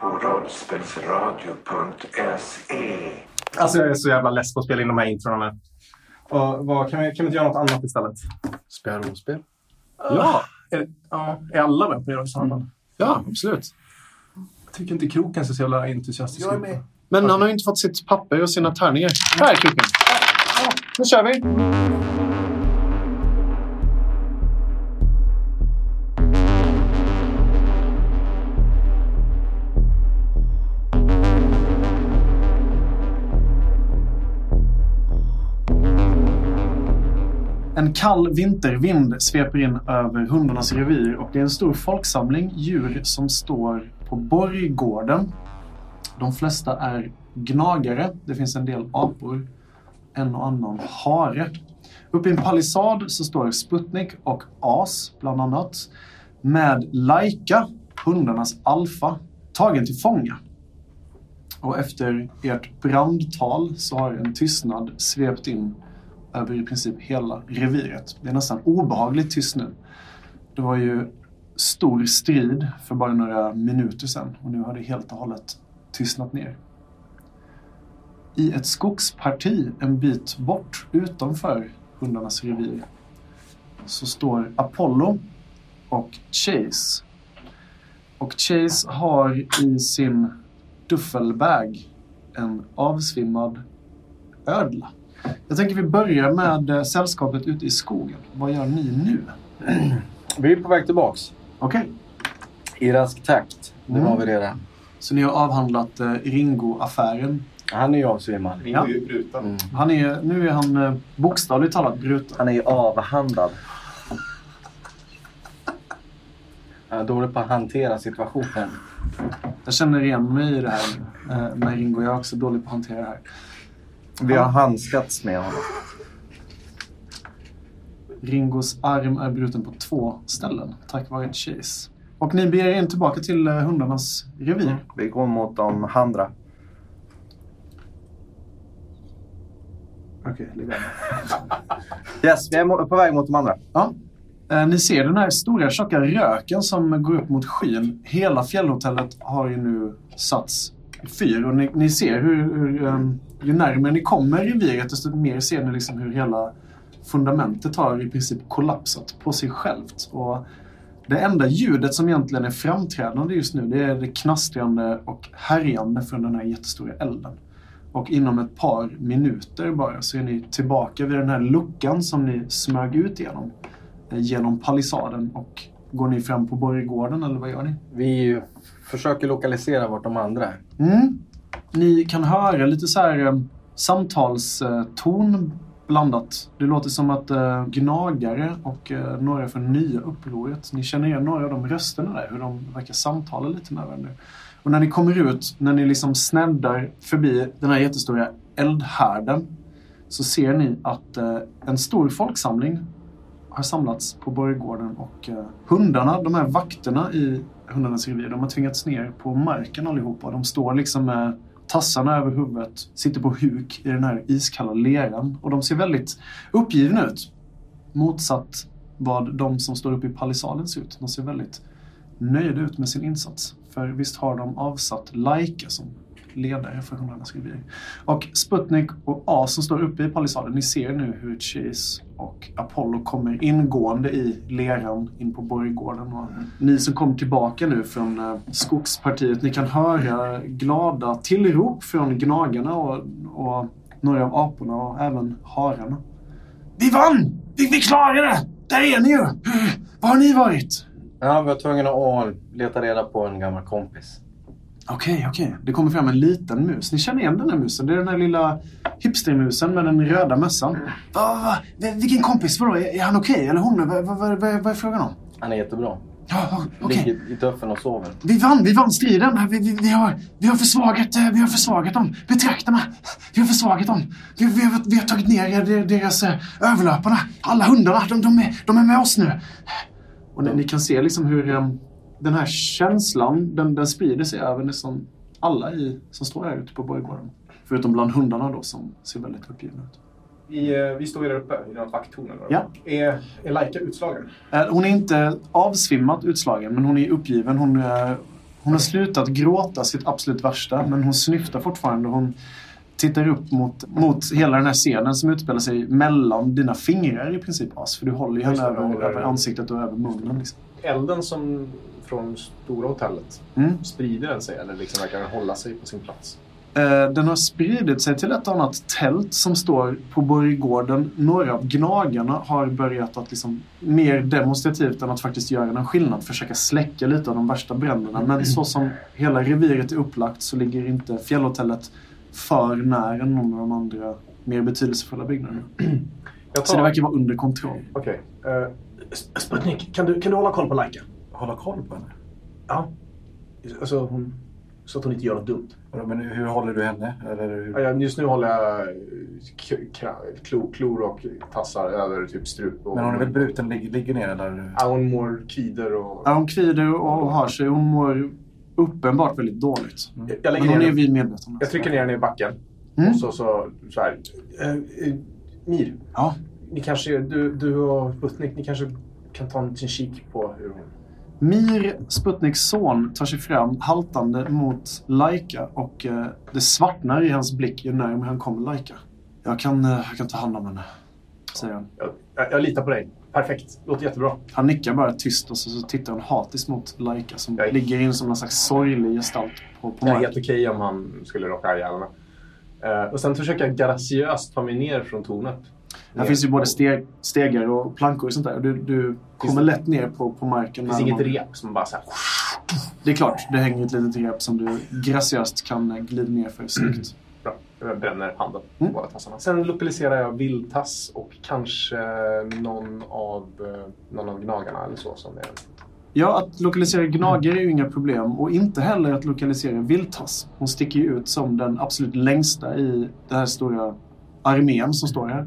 på rollspelsradio.se. Alltså jag är så jävla less på att spela in de här introna. Och vad, kan, vi, kan vi inte göra något annat istället? Spela rollspel? Ja! Är, ja, är alla med på det i så fall? Ja, absolut. Jag tycker inte Kroken ser så jävla entusiastisk ut. Men han har ju inte fått sitt papper och sina tärningar. Här, Kroken. Ja, nu kör vi! Kall vintervind sveper in över hundarnas revir och det är en stor folksamling djur som står på borggården. De flesta är gnagare. Det finns en del apor. En och annan hare. Uppe i en palissad så står Sputnik och As bland annat. Med Laika, hundarnas alfa, tagen till fånga. Och efter ert brandtal så har en tystnad svept in över i princip hela reviret. Det är nästan obehagligt tyst nu. Det var ju stor strid för bara några minuter sedan och nu har det helt och hållet tystnat ner. I ett skogsparti en bit bort utanför hundarnas revir så står Apollo och Chase. Och Chase har i sin duffelbag en avsvimmad ödla. Jag tänker vi börjar med eh, sällskapet ute i skogen. Vad gör ni nu? Vi är på väg tillbaks. Okej, I rask takt. Nu Mm. har vi det där. så ni har avhandlat eh, Ringo-affären. Han är ju avsvimmad. Ja. Mm. Han är, nu är han eh, bokstavligt talat bruten. Han är ju avhandlad. Han är dålig på att hantera situationen. Jag känner igen mig i det här eh, med Ringo. Jag är också dålig på att hantera det här. Vi har handskats med honom. Ringos arm är bruten på två ställen tack vare Chase. Och ni beger er in tillbaka till eh, hundarnas revir. Vi går mot de andra. Okej, lägg av. Yes, vi är på väg mot de andra. Ja. Eh, Ni ser den här stora tjocka röken som går upp mot skyn. Hela fjällhotellet har ju nu satts i fyr och ni, ni ser hur, hur um, ju närmare ni kommer reviret desto mer ser ni liksom hur hela fundamentet har i princip kollapsat på sig självt. Och det enda ljudet som egentligen är framträdande just nu det är det knastrande och härjande från den här jättestora elden. Och inom ett par minuter bara så är ni tillbaka vid den här luckan som ni smög ut genom. eh, Genom palissaden och går ni fram på borggården eller vad gör ni? Vi försöker lokalisera vart de andra är. Mm. Ni kan höra lite så här eh, samtalston blandat. Det låter som att eh, gnagare och eh, några från nya upproret, ni känner igen några av de rösterna där, hur de verkar samtala lite med varandra. Och när ni kommer ut, när ni liksom sneddar förbi den här jättestora eldhärden så ser ni att eh, en stor folksamling har samlats på borggården och eh, hundarna, de här vakterna i hundarnas revir, de har tvingats ner på marken allihopa. De står liksom med tassarna över huvudet, sitter på huk i den här iskalla leran och de ser väldigt uppgivna ut. Motsatt vad de som står uppe i palissaden ser ut. De ser väldigt nöjda ut med sin insats. För visst har de avsatt Laika som ledare för hundarnas revir. Och Sputnik och A som står uppe i palissaden, ni ser nu hur Chase och Apollo kommer ingående i leran in på borggården. Och ni som kom tillbaka nu från eh, skogspartiet, ni kan höra glada tillrop från gnagarna och, och några av aporna och även hararna. Vi vann! Vi, vi klarade det! Där är ni ju! Var har ni varit? Ja, vi var tvungna att leta reda på en gammal kompis. Okej, okej. Det kommer fram en liten mus. Ni känner igen den här musen. Det är den här lilla hipstermusen med den röda mössan. Va, va, va? Vilken kompis? Vadå? Är, är han okej? Eller hon? Vad, vad, vad, vad är frågan om? Han är jättebra. Ja, okej. Ligger i tuffeln och sover. Vi vann, vi vann striden. Vi, vi, vi, har, vi, har försvagat, eh, vi har försvagat dem. Betraktarna. Vi har försvagat dem. Vi, vi, har, vi har tagit ner der- deras eh, överlöparna. Alla hundarna, de, de, är, de är med oss nu. Och ni, ni kan se liksom hur eh, den här känslan, den, den sprider sig över nästan alla i, som står här ute på borggården. Förutom bland hundarna då som ser väldigt uppgivna ut. Vi, eh, vi står ju där uppe i något vakttorn. Ja. Är, är Laika utslagen? Eh, Hon är inte avsvimmat utslagen, men hon är uppgiven. Hon, eh, Hon har slutat gråta sitt absolut värsta, men hon snyftar fortfarande. Hon tittar upp mot, mot hela den här scenen som utspelar sig mellan dina fingrar i princip, As. För du håller ju henne över, över ansiktet och över munnen. Liksom. Elden som från stora hotellet, Mm. sprider den sig eller liksom verkar den hålla sig på sin plats? Eh, Den har spridit sig till ett annat tält som står på borggården. Några av gnagarna har börjat att liksom, mer demonstrativt än att faktiskt göra en skillnad försöka släcka lite av de värsta bränderna. Men så som hela reviret är upplagt så ligger inte fjällhotellet för nära någon av de andra mer betydelsefulla byggnaderna. Jag Så det tar... verkar vara under kontroll. Okej. eh, S- Sputnik, kan du, kan du hålla koll på Laika? Hålla koll på henne? Ja. Alltså, hon, så att hon inte gör något dumt. Men hur håller du henne? Eller hur? Just nu håller jag eh, k- kra- klo, klor och tassar över typ strup. Och, Men hon är väl bruten, ligger, ligger ner eller? Ja, hon mår kvider och... Ja, hon kvider och har sig. Hon mår uppenbart väldigt dåligt. Jag, Men hon ner är den. vi medvetna om. Jag trycker ner henne i backen. Mm. Och så, så, så här. Eh, eh, Mir, Ja. ni kanske, du, du och Sputnik, ni kanske kan ta en kik på hur hon... Mir, Sputniks son, tar sig fram haltande mot Laika och eh, det svartnar i hans blick ju närmare han kommer Laika. Jag kan, eh, jag kan ta hand om henne, säger han. Jag, jag, jag litar på dig. Perfekt. Låter jättebra. Han nickar bara tyst och så, så tittar han hatiskt mot Laika som Jag är- ligger in som någon slags sorglig gestalt på, på Det är marken. helt okej om han skulle råka ihjäl henne. Eh, och sen försöker jag graciöst ta mig ner från tornet. Här finns ju både steg, stegar och plankor och sånt där. Du, du kommer lätt ner på, på marken. Det finns inget man- rep som bara så här... Det är klart, det hänger ett litet rep som du graciöst kan glida ner för snyggt. Bra. Jag bränner handen på Mm. båda tassarna. Sen lokaliserar jag vildtass och kanske någon av, eh, någon av gnagarna eller så. Som är... Ja, att lokalisera gnagare är ju inga problem och inte heller att lokalisera vildtass. Hon sticker ju ut som den absolut längsta i den här stora armén som står här.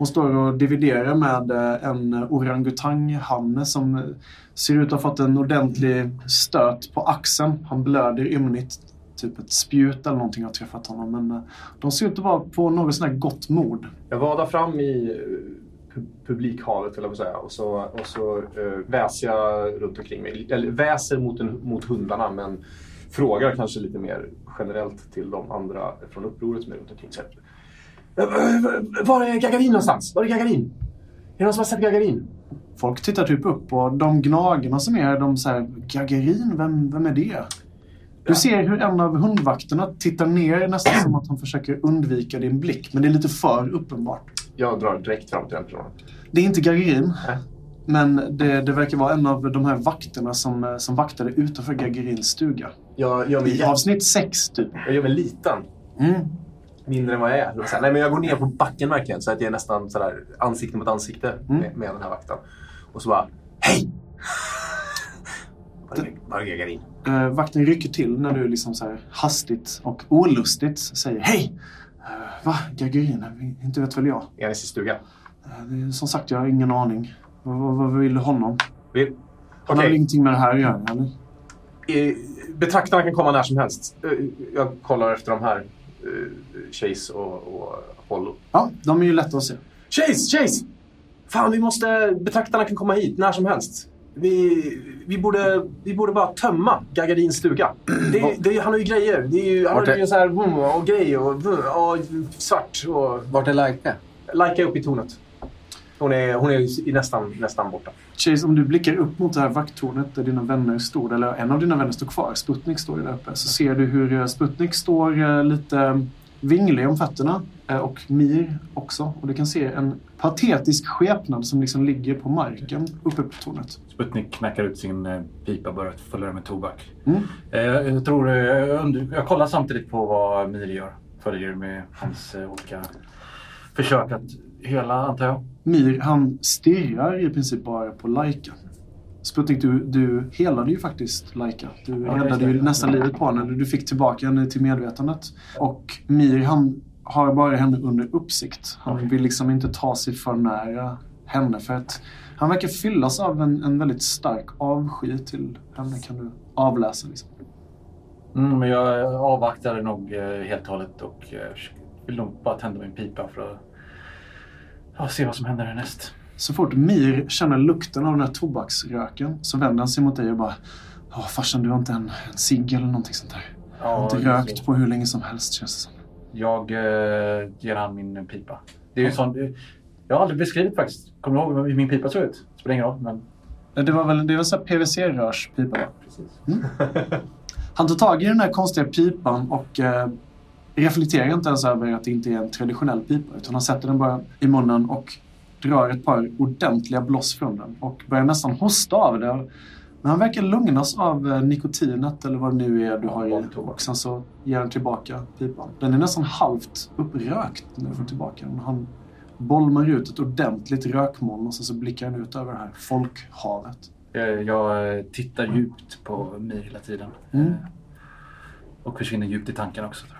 Hon står och dividerar med eh, en orangutanghanne som ser ut att ha fått en ordentlig stöt på axeln. Han blöder ymnigt. Typ ett spjut eller någonting har träffat honom. Men eh, de ser ut att vara på något sånt här gott mod. Jag vadar fram i eh, pu- publikhavet, eller vad säga, och så, och så uh, väser jag runt omkring mig. Eller väser mot, en, mot hundarna, men frågar kanske lite mer generellt till de andra från upproret som är runt omkring. Så, här, var är Gagarin någonstans? Var är Gagarin? Är det någon som har sett Gagarin? Folk tittar typ upp och de gnagarna som är de säger Gagarin, vem, vem är det? Du ser hur en av hundvakterna tittar ner nästan som att han försöker undvika din blick. Men det är lite för uppenbart. Jag drar direkt fram till den personen. Det är inte Gagarin. Nej. Men det, det verkar vara en av de här vakterna som, eh, som vaktade utanför Gagarins stuga. Jag mig, I avsnitt 6 typ. jag gör mig liten. Mm. Mindre än vad jag är. Här, nej, men jag går ner på backen verkligen så att jag är nästan sådär ansikte mot ansikte Mm. med, med den här vakten. Och så bara, hej! Var är- Gagarin? Eh, vakten rycker till när du liksom så här hastigt och olustigt säger Hej! Uh, va? Gagarin? Inte vet väl jag. Är han i sin stuga? Är, som sagt, jag har ingen aning. Vad, vill du honom? Vill- Han har väl ingenting med det här att göra, eller? betraktarna kan komma när som helst. Jag kollar efter de här. Eh, Chase och, och Apollo. Ja, de är ju lätta att se. Chase! Chase! Fan, vi måste... Betraktarna kan komma hit när som helst. Vi, vi, borde, vi borde bara tömma Gagarins stuga. Det, det, han har ju grejer. Det är ju, han har är- ju så här och grej och, och svart och... Vart är Laika? Laika upp i tornet. Hon är, hon är i nästan, nästan borta. Chase, om du blickar upp mot det här vakttornet där dina vänner stod, eller en av dina vänner står kvar, Sputnik står ju där uppe, så ser du hur eh, Sputnik står eh, lite vinglig om fötterna eh, och Mir också. Och du kan se en patetisk skepnad som liksom ligger på marken uppe på tornet. Sputnik knackar ut sin eh, pipa och börjar fylla den med tobak. Mm. Eh, jag, tror, eh, jag, kollar samtidigt på vad Miri gör. Följer med hans eh, olika försök att hela, antar jag. Mir, han stirrar i princip bara på Laika. Sputnik, du, du helade ju faktiskt Laika. Du Ja, räddade ju nästan livet på henne. Du fick tillbaka henne till medvetandet. Och Mir, han har bara henne under uppsikt. Han Okej. vill liksom inte ta sig för nära henne för att han verkar fyllas av en, en väldigt stark avsky till henne kan du avläsa. Liksom. Mm, men jag avvaktar nog eh, helt och hållet och eh, vill nog bara tända min pipa för att ja, se vad som händer härnäst. Så fort Mir känner lukten av den här tobaksröken så vänder han sig mot dig och bara Ja, farsan, du har inte en, en cigg eller någonting sånt där? Jag har Ja, inte rökt på hur länge som helst känns det som. Jag eh, ger han min pipa. Det är ju sån, jag har aldrig beskrivit faktiskt. Kommer du ihåg hur min pipa såg ut? Spelar ingen roll, men Det var väl det var så PVC-rörspipa va? precis. Han tar tag i den här konstiga pipan och eh, reflekterar inte ens över att det inte är en traditionell pipa. Utan han sätter den bara i munnen och drar ett par ordentliga bloss från den. Och börjar nästan hosta av det. Men han verkar lugnas av eh, nikotinet eller vad det nu är du har i. Och sen så ger han tillbaka pipan. Den är nästan halvt upprökt när du får tillbaka den. Han bolmar ut ett ordentligt rökmoln och sen så blickar han ut över det här folkhavet. Jag, eh, tittar djupt på Mir hela tiden. Mm. Eh, Och försvinner djupt i tanken också. Tror jag.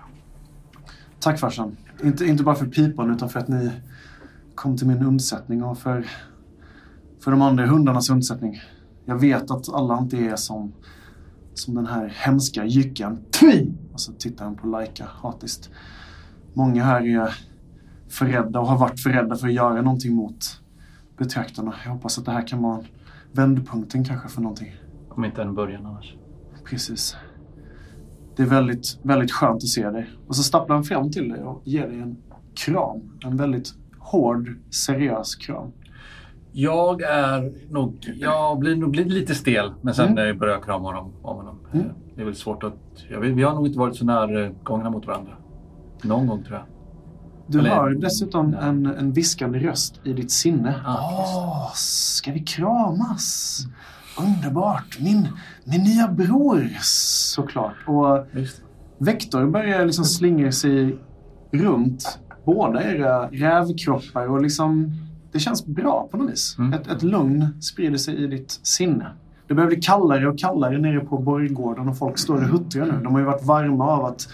Tack farsan. Inte, inte bara för pipan utan för att ni kom till min undsättning och för, för de andra hundarnas undsättning. Jag vet att alla inte är som, som den här hemska jycken. Tvi! Och så tittar han på Laika hatiskt. Många här är förrädda och har varit förrädda för att göra någonting mot betraktarna. Jag hoppas att det här kan vara vändpunkten kanske för någonting. Om inte en början annars. Precis. Det är väldigt, väldigt skönt att se dig. Och så stapplar han fram till dig och ger dig en kram. En väldigt hård, seriös kram. Jag är nog... Jag blir nog lite stel, men sen Mm. mm. börjar jag krama honom, om honom. Mm. Det är väl svårt att... Jag vet, vi har nog inte varit så närgångna mot varandra. Någon gång tror jag. Du Eller- har dessutom en, en viskande röst i ditt sinne. Ah, Åh, ska vi kramas? Underbart! Min, min nya bror, såklart. Och. Vektor börjar liksom slingra sig runt båda era rävkroppar och liksom... Det känns bra på något vis. Mm. Ett, ett lugn sprider sig i ditt sinne. Det börjar bli kallare och kallare nere på borggården och folk står och huttrar nu. De har ju varit varma av att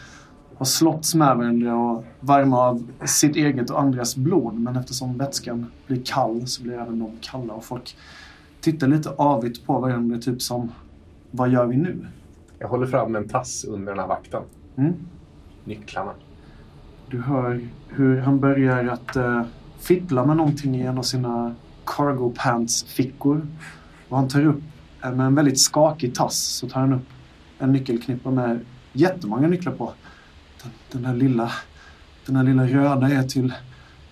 ha slåtts med varandra och varma av sitt eget och andras blod. Men eftersom vätskan blir kall så blir även de kalla och folk tittar lite avigt på varandra. Typ som, vad gör vi nu? Jag håller fram en tass under den här vakten. Mm. Nycklarna. Du hör hur han börjar att uh, fippla med någonting i en av sina cargo pants-fickor. Och han tar upp, eh, med en väldigt skakig tass, så tar han upp en nyckelknippa med jättemånga nycklar på. Den, den här lilla, den här lilla röda är till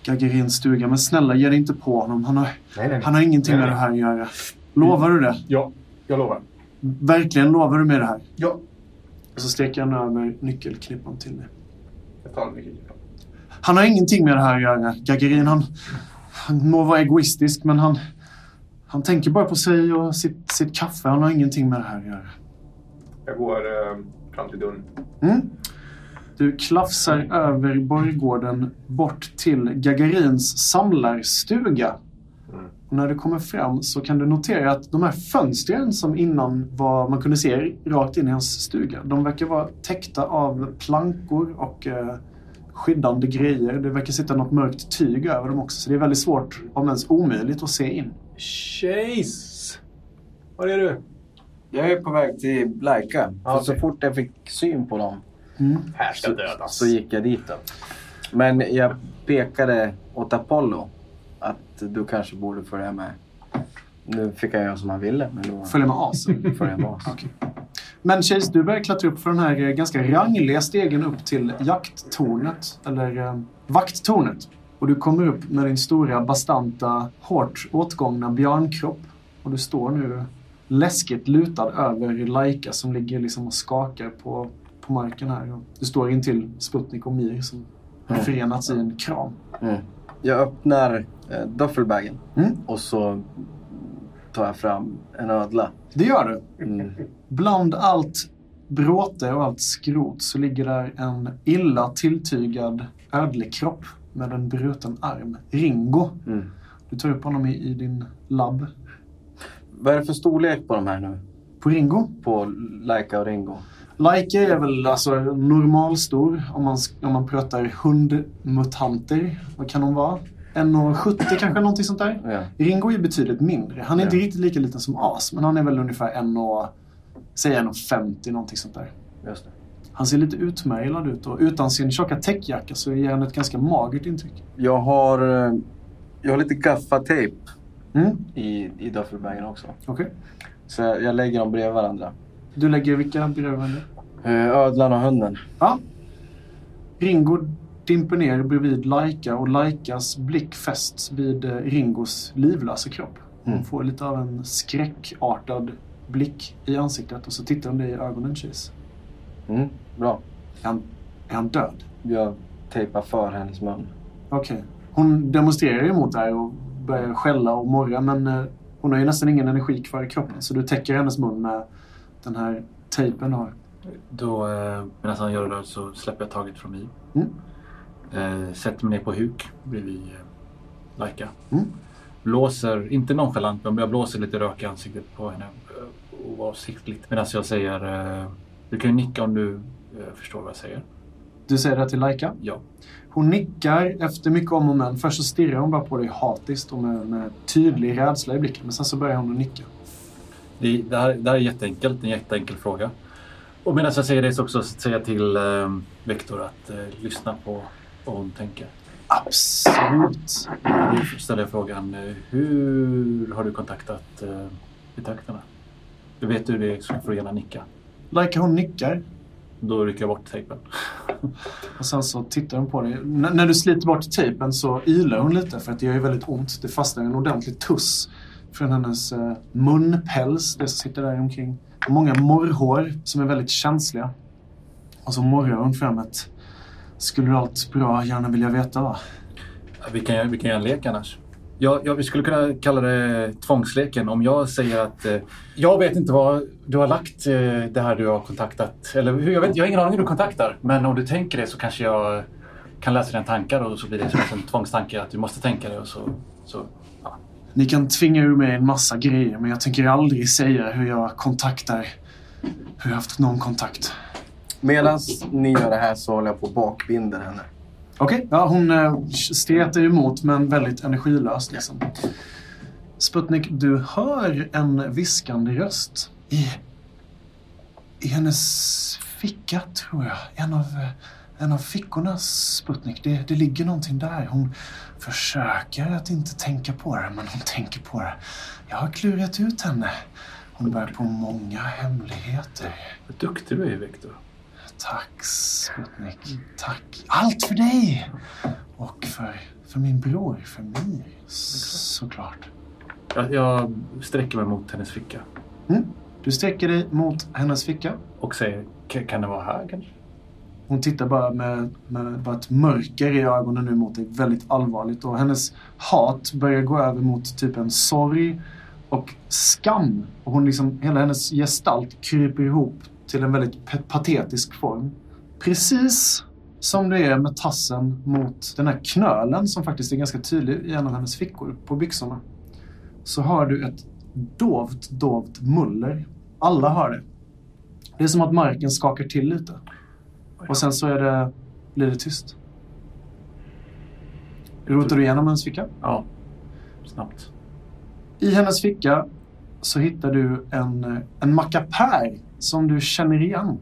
Gagarins stuga. Men snälla, ge dig inte på honom. Han har, Nej, nej, han har ingenting Nej, med det här att göra. Lovar du det? Ja, jag lovar. Verkligen lovar du med det här? Ja. Och så sträcker han över nyckelknippan till dig. Jag tar nyckelknippan. Han har ingenting med det här att göra. Gagarin, han, han må vara egoistisk, men han, han tänker bara på sig och sitt, sitt kaffe. Han har ingenting med det här att göra. Jag går eh, fram till dörren. Mm. Du klafsar över borggården bort till Gagarins samlarstuga. Mm. Och när du kommer fram så kan du notera att de här fönstren som innan var, man kunde se rakt in i hans stuga, de verkar vara täckta av plankor och eh, skyddande grejer. Det verkar sitta något mörkt tyg över dem också, så det är väldigt svårt, om ens omöjligt, att se in. Chase! Var är du? Jag är på väg till Laika. För så fort jag fick syn på dem Mm. Här ska dödas. så gick jag dit. Då. Men jag pekade åt Apollo att du kanske borde följa med. Nu fick jag göra som han ville, men då Följa med asen. följer jag med oss. Okej. Men Chase, du börjar klättra upp för den här eh, ganska rangliga stegen upp till jakttornet, eller eh, vakttornet. Och du kommer upp med din stora, bastanta, hårt åtgångna björnkropp. Och du står nu läskigt lutad över Laika som ligger liksom och skakar på, på marken här. Du står intill Sputnik och Mir som har Mm. förenats i en kram. Mm. Jag öppnar eh, duffelbagen Mm. och så tar jag fram en ödla. Det gör du. Mm. Bland allt bråte och allt skrot så ligger där en illa tilltygad ödlekropp med en bruten arm. Ringo. Mm. Du tar upp honom i, i din labb. Vad är det för storlek på de här nu? På Ringo. På Laika och Ringo? Laika är väl alltså normalstor om man, om man pratar hundmutanter. Vad kan de vara? 1,70 kanske, någonting sånt där. Ja. Ringo är betydligt mindre. Han är inte Ja. riktigt lika liten som As, men han är väl ungefär 1, säg 1,50 någonting sånt där. Han ser lite utmärglad ut och utan sin tjocka täckjacka så ger han ett ganska magert intryck. Jag har, eh, jag har lite gaffatejp Mm, i, i duffelbagen också. okej. Så jag, jag lägger dem bredvid varandra. Du lägger vilka berövanden? Eh, ödlan och hunden. Ja. Ringo dimper ner bredvid Laika och Laikas blick fästs vid eh, Ringos livlösa kropp. Hon Mm. får lite av en skräckartad blick i ansiktet och så tittar hon dig i ögonen Chase. Mm, bra. Är han, är han död? Jag tejpar för hennes mun. Okej. Hon demonstrerar emot det här och börjar skälla och morra men eh, hon har ju nästan ingen energi kvar i kroppen så du täcker hennes mun med den här tejpen har. Då, eh, medan han gör det där så släpper jag taget från mig. Mm. Eh, sätter mig ner på huk bredvid eh, Laika. Mm. Blåser, inte nonchalant, men jag blåser lite rök i ansiktet på henne. Oavsiktligt. Medan jag säger, du kan ju nicka om du förstår vad jag säger. Du säger det till Laika. Ja. Hon nickar efter mycket om och men. Först så stirrar hon bara på dig hatiskt och med, med tydlig rädsla i blicken. Men sen så börjar hon att nicka. Det, det, här, det här är jätteenkelt, en jätteenkel fråga. Och medan jag säger det så också säger jag till eh, Viktor att eh, lyssna på vad hon tänker. Absolut. Då ställer jag frågan, eh, hur har du kontaktat eh, betraktarna? Du vet hur det är, så får du gärna nicka. Laika hon nickar. Då rycker jag bort tejpen. Och sen så tittar hon på dig. N- när du sliter bort tejpen så ylar hon lite för att det gör ju väldigt ont. Det fastnar en ordentlig tuss från hennes eh, munpäls, det som sitter där omkring. Många morrhår som är väldigt känsliga. Och så morrar hon fram ett Skulle du allt bra gärna vilja veta va? Ja, Vi kan, vi kan göra en lek annars. Ja, ja, vi skulle kunna kalla det tvångsleken. Om jag säger att eh, jag vet inte vad du har lagt eh, det här du har kontaktat. Eller hur, jag, vet, jag har ingen aning hur du kontaktar. Men om du tänker det så kanske jag kan läsa dina tankar och så blir det som en tvångstanke att du måste tänka det och så, så. Ni kan tvinga ur mig en massa grejer men jag tänker aldrig säga hur jag kontaktar, hur jag haft någon kontakt. Medan ni gör det här så håller jag på och bakbinder henne. Okej, ja, hon eh, stretar emot men väldigt energilöst. Liksom. Sputnik, du hör en viskande röst i, i hennes ficka, tror jag. En av, eh, en av fickorna, Sputnik. Det, det ligger någonting där. Hon försöker att inte tänka på det, men hon tänker på det. Jag har klurat ut henne. Hon bär på många hemligheter. Vad duktig du är Viktor. Tack Sputnik. Tack. Allt för dig! Och för, för min bror, för Mir. Såklart. Jag, jag sträcker mig mot hennes ficka Mm. Du sträcker dig mot hennes ficka. och säger, "Ka- kan det vara här kanske? Hon tittar bara med, med bara ett mörker i ögonen nu mot dig. Väldigt allvarligt. Och hennes hat börjar gå över mot typ en sorg och skam. Och hon liksom, hela hennes gestalt kryper ihop till en väldigt patetisk form. Precis som det är med tassen mot den här knölen som faktiskt är ganska tydlig i en av hennes fickor på byxorna. Så hör du ett dovt, dovt muller. Alla hör det. Det är som att marken skakar till lite. Och sen så är det, blir det tyst. Rotar du igenom hennes ficka? Ja, snabbt. I hennes ficka så hittar du en, en mackapär som du känner igen.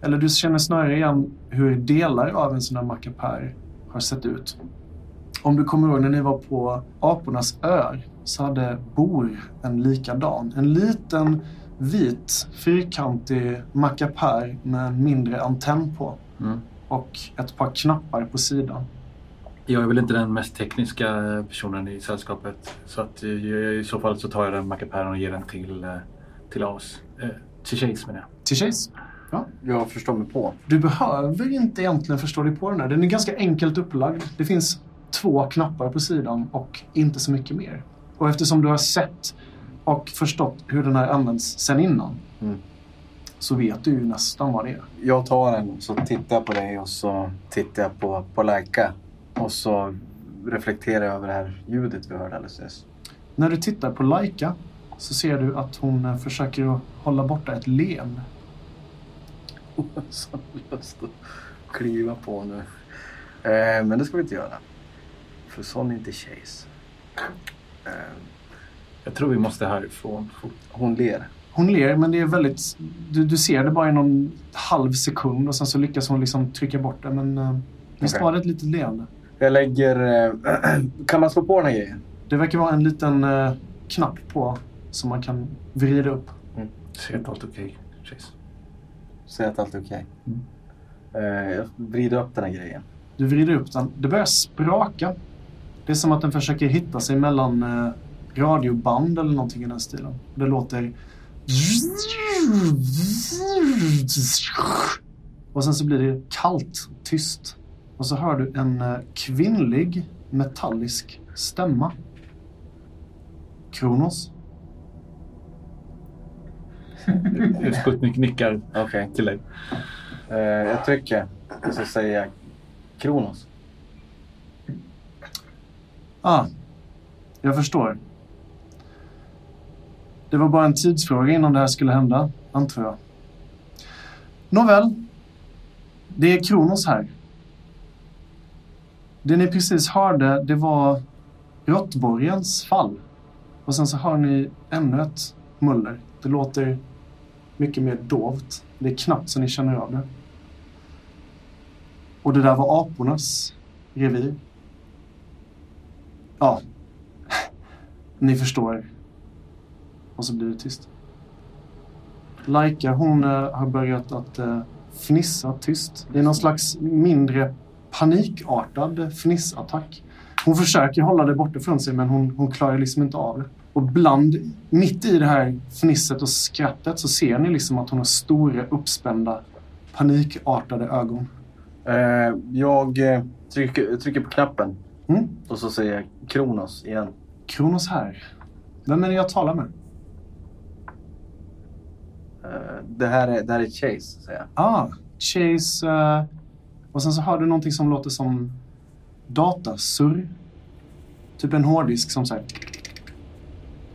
Eller du känner snarare igen hur delar av en sån här mackapär har sett ut. Om du kommer ihåg när ni var på Apornas öar så hade Bor en likadan. En liten vit fyrkantig mackapär med en mindre antenn på. Mm. Och ett par knappar på sidan. Jag är väl inte den mest tekniska personen i sällskapet. Så att i så fall så tar jag den mackapären och ger den till, eh, till oss. Eh, till Chase menar jag. Till Chase. Jag förstår mig på. Du behöver inte egentligen förstå dig på den här. Den är ganska enkelt upplagd. Det finns två knappar på sidan och inte så mycket mer. Och eftersom du har sett och förstått hur den här används sen innan Mm. så vet du ju nästan vad det är. Jag tar den så tittar jag på dig och så tittar jag på, på Laika. Och så reflekterar jag över det här ljudet vi hörde alldeles nyss. När du tittar på Laika så ser du att hon eh, försöker hålla borta ett leende. Så lust att kliva på nu. Eh, men det ska vi inte göra. För sån är inte Chase. Eh, Jag tror vi måste härifrån hon ler. Hon ler men det är väldigt... Du, du ser det bara i någon halv sekund och sen så lyckas hon liksom trycka bort det. Men uh, visst var det ett litet leende? Jag lägger... Eh, kan man slå på den här grejen? Det verkar vara en liten eh, knapp på som man kan vrida upp. Ser inte allt okej. Chase. Säg att allt är okej. Mm. Eh, jag vrider upp den här grejen. Du vrider upp den. Det börjar spraka. Det är som att den försöker hitta sig mellan eh, radioband eller någonting i den stilen. Det låter... Och sen så blir det kallt, tyst. Och så hör du en eh, kvinnlig metallisk stämma. Kronos. Sputnik nickar Okej. till dig. Eh, jag trycker och så säger jag Kronos. Ah, jag förstår. Det var bara en tidsfråga innan det här skulle hända, antar jag. Nåväl. Det är Kronos här. Det ni precis hörde, det var Råttborgens fall. Och sen så hör ni ännu ett muller. Det låter mycket mer dovt. Det är knappt så ni känner av det. Och det där var apornas revir. Ja. Ni förstår. Och så blir det tyst. Laika hon eh, har börjat att eh, fnissa tyst. Det är någon slags mindre panikartad fnissattack. Hon försöker hålla det borta från sig men hon, hon klarar liksom inte av det. Och bland, mitt i det här fnisset och skrattet så ser ni liksom att hon har stora uppspända panikartade ögon. Eh, jag eh, trycker, trycker på knappen Mm. och så säger jag Kronos igen. Kronos här. Vem är det jag talar med? Det, här är, det här är Chase, säger jag. Ah, Chase. eh, och sen så har du någonting som låter som datasurr. Typ en hårddisk som säger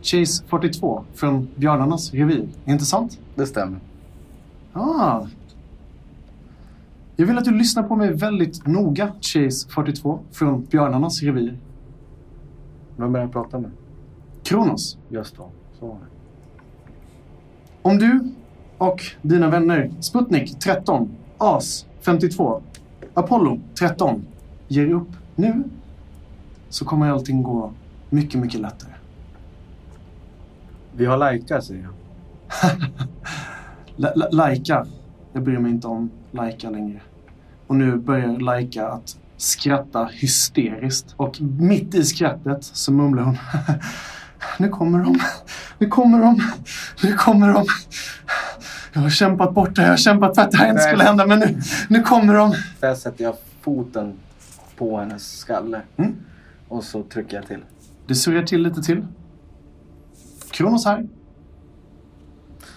Chase 42 från Björnarnas revir. Inte sant? Det stämmer. Ah. Jag vill att du lyssnar på mig väldigt noga, Chase 42 från Björnarnas revir. Vem är det jag pratar med? Kronos. Just då. Så var det. Om du och dina vänner Sputnik 13, AS 52, Apollo 13 ger upp nu så kommer allting gå mycket, mycket lättare. Vi har Laika, säger jag. La- la- Laika. Jag bryr mig inte om Laika längre. Och nu börjar Laika att skratta hysteriskt. Och mitt i skrattet så mumlar hon. Nu kommer de. Nu kommer de. Nu kommer de. Jag har kämpat bort det. Jag har kämpat för att det här inte skulle hända. Men nu, nu kommer de. Där sätter jag foten på hennes skalle. Mm. Och så trycker jag till. Det surrar till lite till. Kronos här.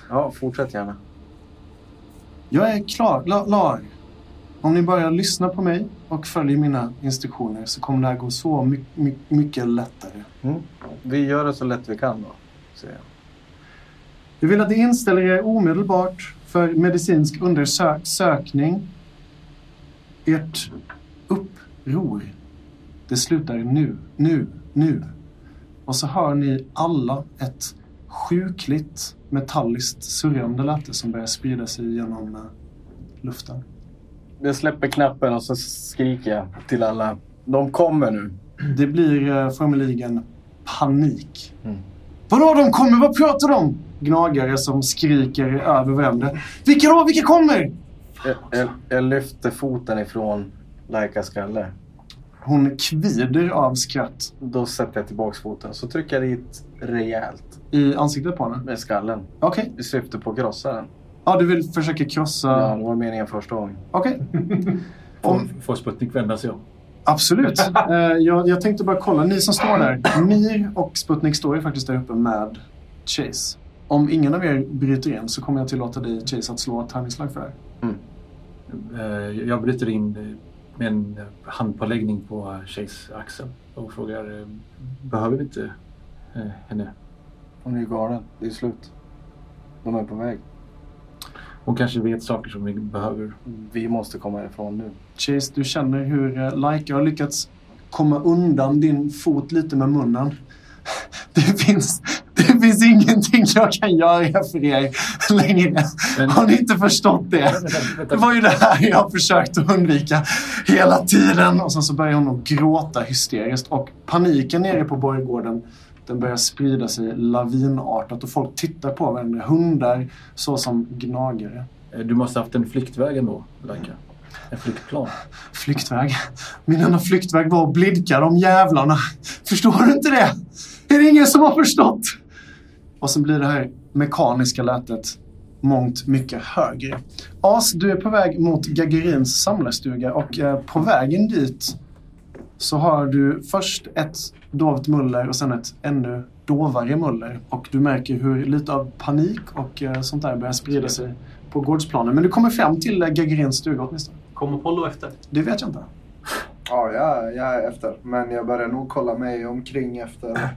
Ja, fortsätt gärna. Jag är klar. La- Lar. Om ni börjar lyssna på mig och följer mina instruktioner så kommer det här gå så my- my- mycket lättare. Mm. Vi gör det så lätt vi kan då, säger jag. Jag vill att ni inställer er omedelbart för medicinsk undersökning. Ert uppror. Det slutar nu, nu, nu. Och så hör ni alla ett sjukligt metalliskt surrande läte som börjar sprida sig genom eh, luften. Jag släpper knappen och så skriker jag till alla. De kommer nu. Det blir eh, formeligen panik. Mm. Vadå de kommer? Vad pratar de om? Gnagare som skriker över varandra. Vilka då? Vilka kommer? Jag, jag, jag lyfter foten ifrån Laikas skalle. Hon kvider av skratt Då sätter jag tillbaks foten. Så trycker jag dit rejält i ansiktet på henne. med skallen. Okej. I syfte på att krossa den. Ja, du vill försöka krossa... Ja, det var meningen första gången. Okej. Får, Om- får Sputnik vända sig om? Absolut. Eh, jag, jag tänkte bara kolla. Ni som står där. Mir och Sputnik står ju faktiskt där uppe med Chase. Om ingen av er bryter in så kommer jag tillåta dig, Chase, att slå ett tärningsslag för det här. Eh, Jag bryter in med en handpåläggning på Chase axel och frågar eh, Behöver vi inte henne? Hon är ju galen. Det är slut. De är på väg. Hon kanske vet saker som vi behöver. Vi måste komma härifrån nu. Chase, du känner hur uh, Laika har lyckats komma undan din fot lite med munnen. Det finns, det finns ingenting jag kan göra för er längre. Men- Har ni inte förstått det? Vänta, Det var ju det här jag har försökt att undvika hela tiden. Och sen så börjar hon att gråta hysteriskt. Och paniken nere på borggården, lukten börjar sprida sig lavinartat och folk tittar på varandra. Hundar såsom gnagare. Eh, Du måste haft en flyktväg ändå, Laika. En flyktplan. Flyktväg. Min enda flyktväg var att blidka de jävlarna. Förstår du inte det? Är det ingen som har förstått? Och så blir det här mekaniska lätet mångt mycket högre. As, du är på väg mot Gagarins samlarstuga och eh, på vägen dit så har du först ett dovt muller och sen ett ännu dovare muller. Och du märker hur lite av panik och eh, sånt där börjar sprida sig på gårdsplanen. Men du kommer fram till eh, Gagarins stuga åtminstone. Kom Apollo efter? Det vet jag inte. Ja, jag, jag är efter. Men jag börjar nog kolla mig omkring efter...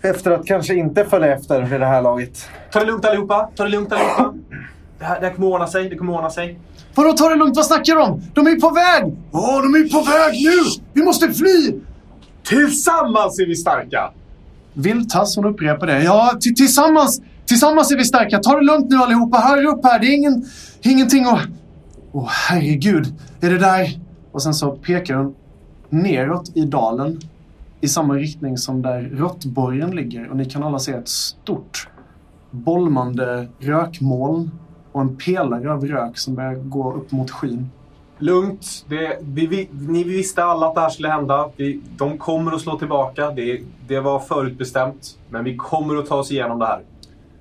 Efter att kanske inte följa efter vid det här laget. Ta det lugnt allihopa! Ta det lugnt allihopa! Det här, det här kommer ordna sig. Det kommer ordna sig. Vadå ta det lugnt? Vad snackar du om? De är på väg! Åh, de är på väg nu! Vi måste fly! Tillsammans är vi starka! Vildtass, hon upprepar det. Ja, tillsammans, tillsammans är vi starka. Ta det lugnt nu allihopa. Hör upp här. Det är ingen, ingenting att... Åh, herregud. Är det där? Och sen så pekar hon neråt i dalen i samma riktning som där råttborgen ligger. Och ni kan alla se ett stort bolmande rökmoln och en pelare av rök som börjar gå upp mot skyn. Lugnt. Det, vi, vi, ni visste alla att det här skulle hända. Vi, de kommer att slå tillbaka. Det, det var förutbestämt. Men vi kommer att ta oss igenom det här.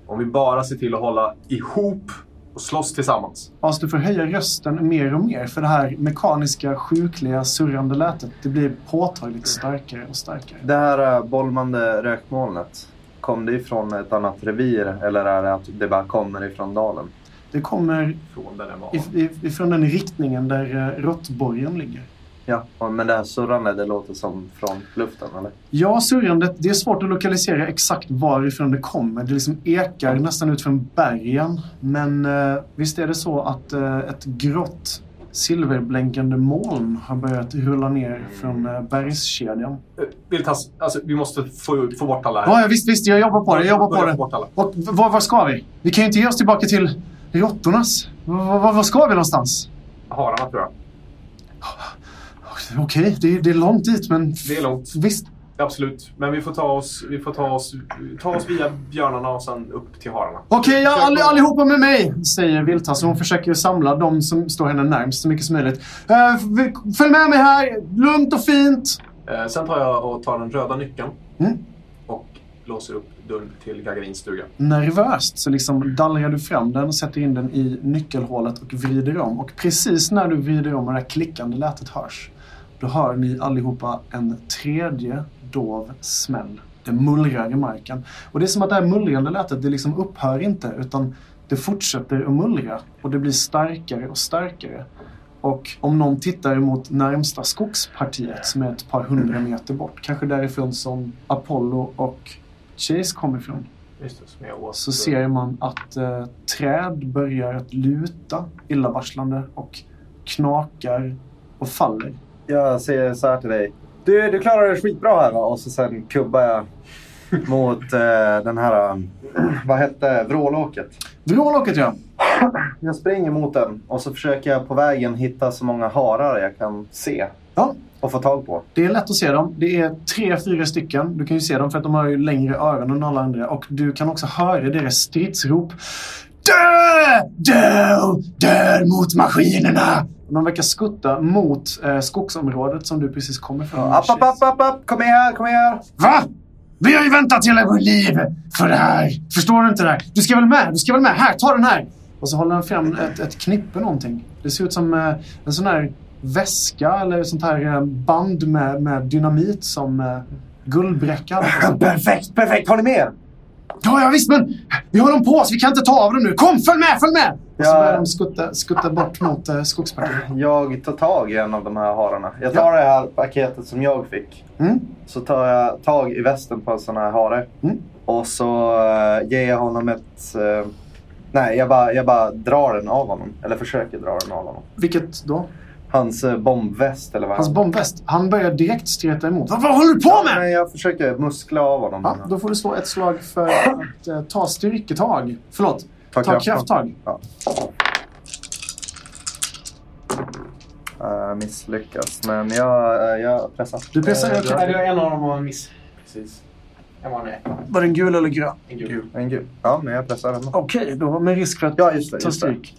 Om vi bara ser till att hålla ihop och slåss tillsammans. Alltså du får höja rösten mer och mer för det här mekaniska, sjukliga, surrande lätet. Det blir påtagligt starkare och starkare. Det här äh, bolmande rökmolnet. Kom det ifrån ett annat revir eller är det att det bara kommer ifrån dalen? Det kommer Från den här if- ifrån den riktningen där eh, råttborgen ligger. Ja, men det här surrande det låter som från luften eller? Ja, surrandet, det är svårt att lokalisera exakt varifrån det kommer. Det liksom ekar nästan ut från bergen. Men eh, visst är det så att eh, ett grått silverblänkande moln har börjat rulla ner från eh, bergskedjan. Eh, Vildtass, alltså, vi måste få, få bort alla här. Ja, ja, visst, visst. Jag jobbar på det. Jag jobbar på det. få bort alla. Och v- var, var ska vi? Vi kan ju inte ge oss tillbaka till råttornas. Var ska vi någonstans? Hararna tror jag. Okej, det, är- det är långt dit, men Det är långt. visst. Absolut. Men vi får ta oss, vi får ta oss, ta oss via björnarna och sen upp till hararna. Okej, Försök all, allihopa med mig, säger Viltas. Hon försöker samla de som står henne närmst så mycket som möjligt. Vi- följ med mig här, lugnt och fint. Eh, sen tar jag och tar den röda nyckeln Mm. och låser upp dörren till Gagarins stuga. Nervöst så liksom dallrar du fram den, sätter in den i nyckelhålet och vrider om. Och precis när du vrider om och det här klickande lätet hörs, då hör ni allihopa en tredje dov smäll. Det mullrar i marken. Och det är som att det här mullrande lätet, det liksom upphör inte, utan det fortsätter att mullra. Och det blir starkare och starkare. Och om någon tittar mot närmsta skogspartiet som är ett par hundra meter bort, kanske därifrån som Apollo och Chase kommer ifrån, Just det, som jag åt. så ser man att eh, träd börjar att luta illavarslande och knakar och faller. Jag säger så här till dig. Du, du klarar det skitbra här va? Och så sen kubbar jag mot eh, den här, eh, vad hette vrålåket. Vrålåket ja. Jag springer mot den och så försöker jag på vägen hitta så många harar jag kan se Ja, och få tag på. det är lätt att se dem. Det är tre, fyra stycken. Du kan ju se dem för att de har ju längre öron än alla andra. Och du kan också höra deras stridsrop. Dö! Dö! Dö mot maskinerna! De verkar skutta mot eh, skogsområdet som du precis kommer från. App, app, app, app, app. Kom här, kom här. Va? Vi har ju väntat hela vårt liv för det här. Förstår du inte det här? Du ska väl med? Du ska väl med? Här, ta den här! Och så håller han fram ett, ett knippe någonting. Det ser ut som eh, en sån här väska eller sånt här eh, band med, med dynamit som eh, Guldbräcka hade på sig. Perfekt, perfekt. Har ni mer? Ja, ja visst, men vi har dem på oss. Vi kan inte ta av dem nu. Kom, följ med, följ med! Och så Ja. börjar de skutta, skutta bort mot eh, skogspartiet. Jag tar tag i en av de här hararna. Jag tar det här paketet som jag fick. Mm. Så tar jag tag i västen på en sån här hare. Mm. Och så uh, ger jag honom ett... eh, nej, jag bara, jag bara drar den av honom. Eller försöker dra den av honom. Vilket då? Hans uh, bombväst eller vad Hans han... bombväst. Han börjar direkt streta emot. Vad, vad håller du på Ja, med? men jag försöker muskla av honom. Ja, då får du slå ett slag för att eh, ta styrketag. Förlåt, ta, Ta krafttag. Ja. Uh, misslyckas, men jag, uh, jag pressar. Du pressar Eh, över. nej, det var en av dem var en miss. Precis. en etta. Var den gul eller grön? En gul. En gul. Ja, men jag pressar den. då. Okej, då med risk för att Ja, just det. ta Just det. stryk.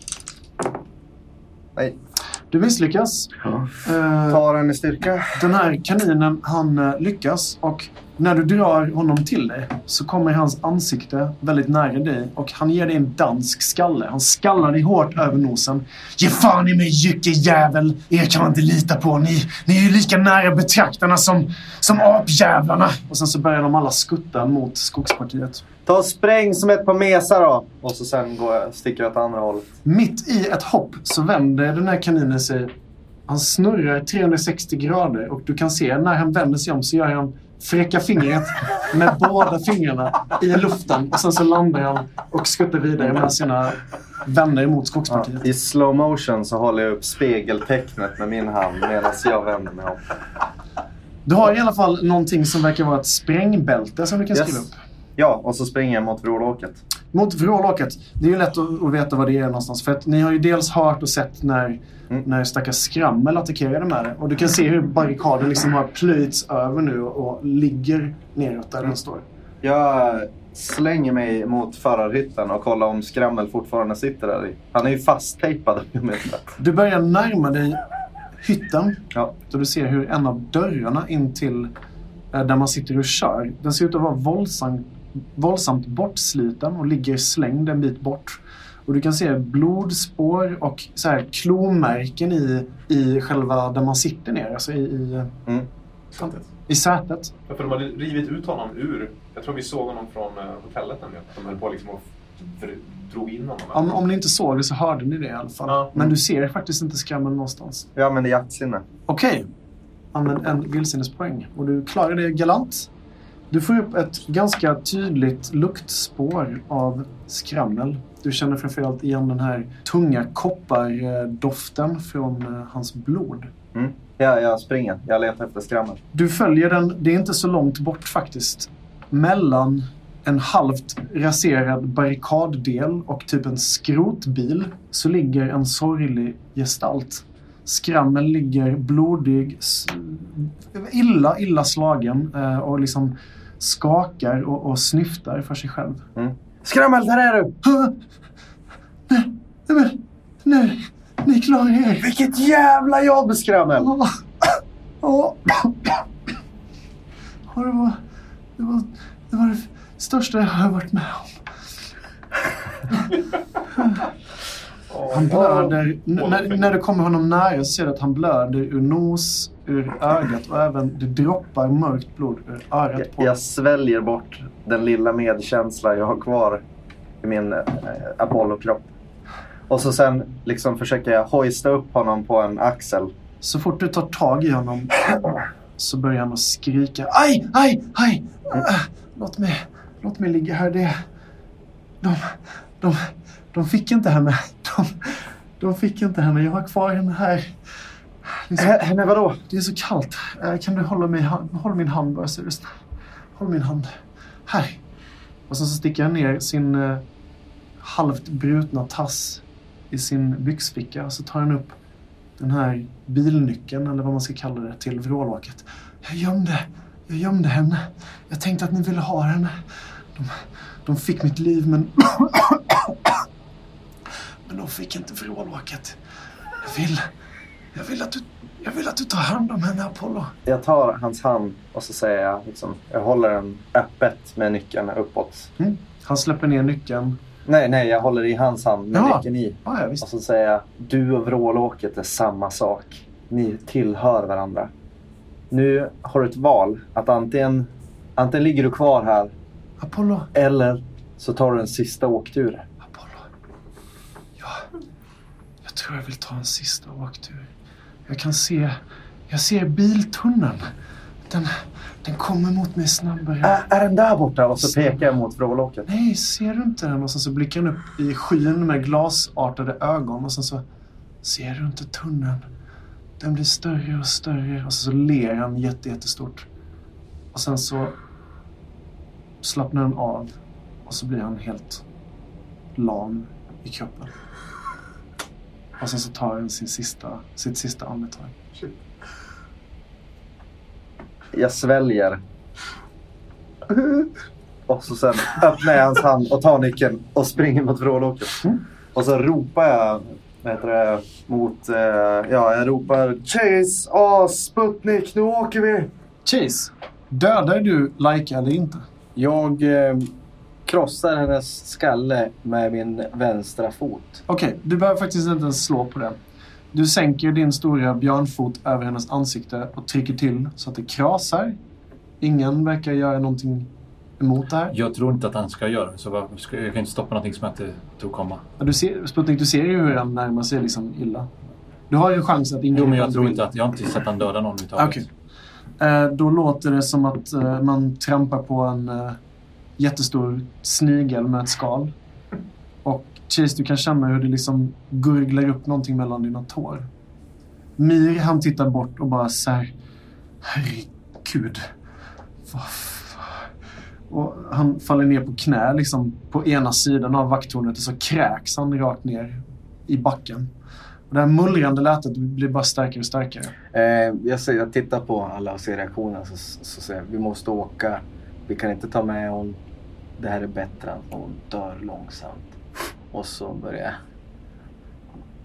Nej. Du misslyckas. Eh, Ta den i styrka. Den här kaninen, han eh, lyckas och när du drar honom till dig så kommer hans ansikte väldigt nära dig och han ger dig en dansk skalle. Han skallar dig hårt över nosen. Ge fan i mig jyckejävel! Er kan man inte lita på. Ni, ni är ju lika nära betraktarna som, som apjävlarna. Och sen så börjar de alla skutta mot skogspartiet. Ta och spräng som ett par mesar då. Och så sen går jag, sticker jag åt andra hållet. Mitt i ett hopp så vänder den här kaninen sig. Han snurrar 360 grader och du kan se när han vänder sig om så gör han fräcka fingret med båda fingrarna i luften. Och sen så landar han och skuttar vidare med sina vänner mot Ja, skogspartiet. I slow motion så håller jag upp spegeltecknet med min hand medan jag vänder mig om. Du har i alla fall någonting som verkar vara ett sprängbälte som du kan Yes. skriva upp. Ja, och så springer jag mot vrålåket. Mot vrålåket. Det är ju lätt att, att veta vad det är någonstans. För att ni har ju dels hört och sett när, Mm. när stackars skrammel attackerade med det. Och du kan se hur barrikaden liksom har plöjts över nu och, och ligger neråt där den står. Jag slänger mig mot förarhytten och kollar om Skrammel fortfarande sitter där i. Han är ju fasttejpad. Du börjar närma dig hytten. Ja. Då du ser hur en av dörrarna in till eh, där man sitter och kör. Den ser ut att vara våldsamt, våldsamt bortsliten och ligger slängd en bit bort. Och du kan se blodspår och så här klomärken i, i själva där man sitter ner. Alltså i, i, Mm. I sätet. Ja, för de hade rivit ut honom ur... Jag tror vi såg honom från eh, hotellet nämligen. De höll på liksom och drog in honom. Om, om ni inte såg det så hörde ni det i alla fall. Ja. Men du ser faktiskt inte skrammen någonstans. Jag använder jaktsinne. Okej. Använd en vildsinnespoäng. Och du klarar det galant. Du får upp ett ganska tydligt luktspår av skrammel. Du känner framförallt igen den här tunga koppardoften från eh, hans blod. Mm. Ja, jag springer. Jag letar efter Skrammel. Du följer den, det är inte så långt bort faktiskt. Mellan en halvt raserad barrikaddel och typ en skrotbil så ligger en sorglig gestalt. Skrammel ligger blodig, illa, illa slagen eh, och liksom skakar och, och snyftar för sig själv. Skrammel, där är du! "Hå? Nej, nej, nej, ni klarar er. Vilket jävla jobb, Skrammel! Åh, åh. Ja, det, var, det, var, det var det största jag har varit med om. Han blöder. När, när du kommer honom nära ser du att han blöder ur nos, ur ögat och även det droppar mörkt blod ur örat Jag, på jag sväljer bort den lilla medkänsla jag har kvar i min eh, Apollo-kropp. Och så sen liksom försöker jag hoista upp honom på en axel. Så fort du tar tag i honom så börjar han att skrika. Aj, aj, aj! Äh, Låt mig, låt mig ligga här. Det, de, de, de fick inte henne. De, de fick inte henne. Jag har kvar henne här. Så, Henne vadå? det är så kallt. Eh, Kan du hålla, mig, hålla min hand bara så är du snäll? Håll min hand. Här. Och sen så sticker han ner sin eh, halvt brutna tass i sin byxficka. Och så tar han upp den här bilnyckeln, eller vad man ska kalla det, till vrålåket. Jag gömde, jag gömde henne. Jag tänkte att ni ville ha henne. De, de fick mitt liv, men... men de fick inte vrålåket. Jag vill, jag vill att du, jag vill att du tar hand om henne, Apollo. Jag tar hans hand och så säger jag liksom, jag håller den öppet med nyckeln uppåt. Mm. Han släpper ner nyckeln. Nej, nej, jag håller i hans hand med Ja. nyckeln i. Ja, ja, Och så säger jag, du och vrålåket är samma sak. Ni tillhör varandra. Nu har du ett val. Att antingen, antingen ligger du kvar här Apollo, eller så tar du en sista åktur. Apollo. Ja, jag tror jag vill ta en sista åktur. Jag kan se, jag ser biltunneln. Den, den kommer mot mig snabbare. Är, är den där borta? Och så pekar jag mot vrålåket. Nej, ser du inte den? Och sen så blickar han upp i skyn med glasartade ögon och sen så ser du inte tunneln. Den blir större och större och sen så ler han jätte, jättestort. Och sen så slappnar han av och så blir han helt lam i kroppen. Och sen så tar han sin sista, sitt sista andetag. Jag sväljer Och så sen öppnar jag hans hand och tar nyckeln och springer mot vrålåket. Och så ropar jag vad heter det, mot... Eh, ja, jag ropar Chase! Åh, Sputnik, nu åker vi! Chase, dödar du Laika eller inte? Jag eh, krossar hennes skalle med min vänstra fot. Okej, du behöver faktiskt inte ens slå på det. Du sänker din stora björnfot över hennes ansikte och trycker till så att det krasar. Ingen verkar göra någonting emot det här. Jag tror inte att han ska göra det. Så jag kan inte stoppa någonting som jag inte tror komma. Ja, Du ser, Sputnik, du ser ju hur han närmar sig liksom illa. Du har ju en chans att ingripa. Jo, men jag tror inte att... Jag har inte sett han döda någon överhuvudtaget. Okej. Eh, då låter det som att eh, man trampar på en eh, jättestor snigel med ett skal. Och Chase, du kan känna hur det liksom gurglar upp någonting mellan dina tår. Mir, han tittar bort och bara så här. Herregud. Vad fan?" Och han faller ner på knä liksom på ena sidan av vakttornet och så kräks han rakt ner i backen. Och det här mullrande lätet blir bara starkare och starkare. Eh, jag, ser, jag tittar på alla och ser reaktionen så, så säger jag vi måste åka. Vi kan inte ta med honom. Det här är bättre än hon dör långsamt. Och så börjar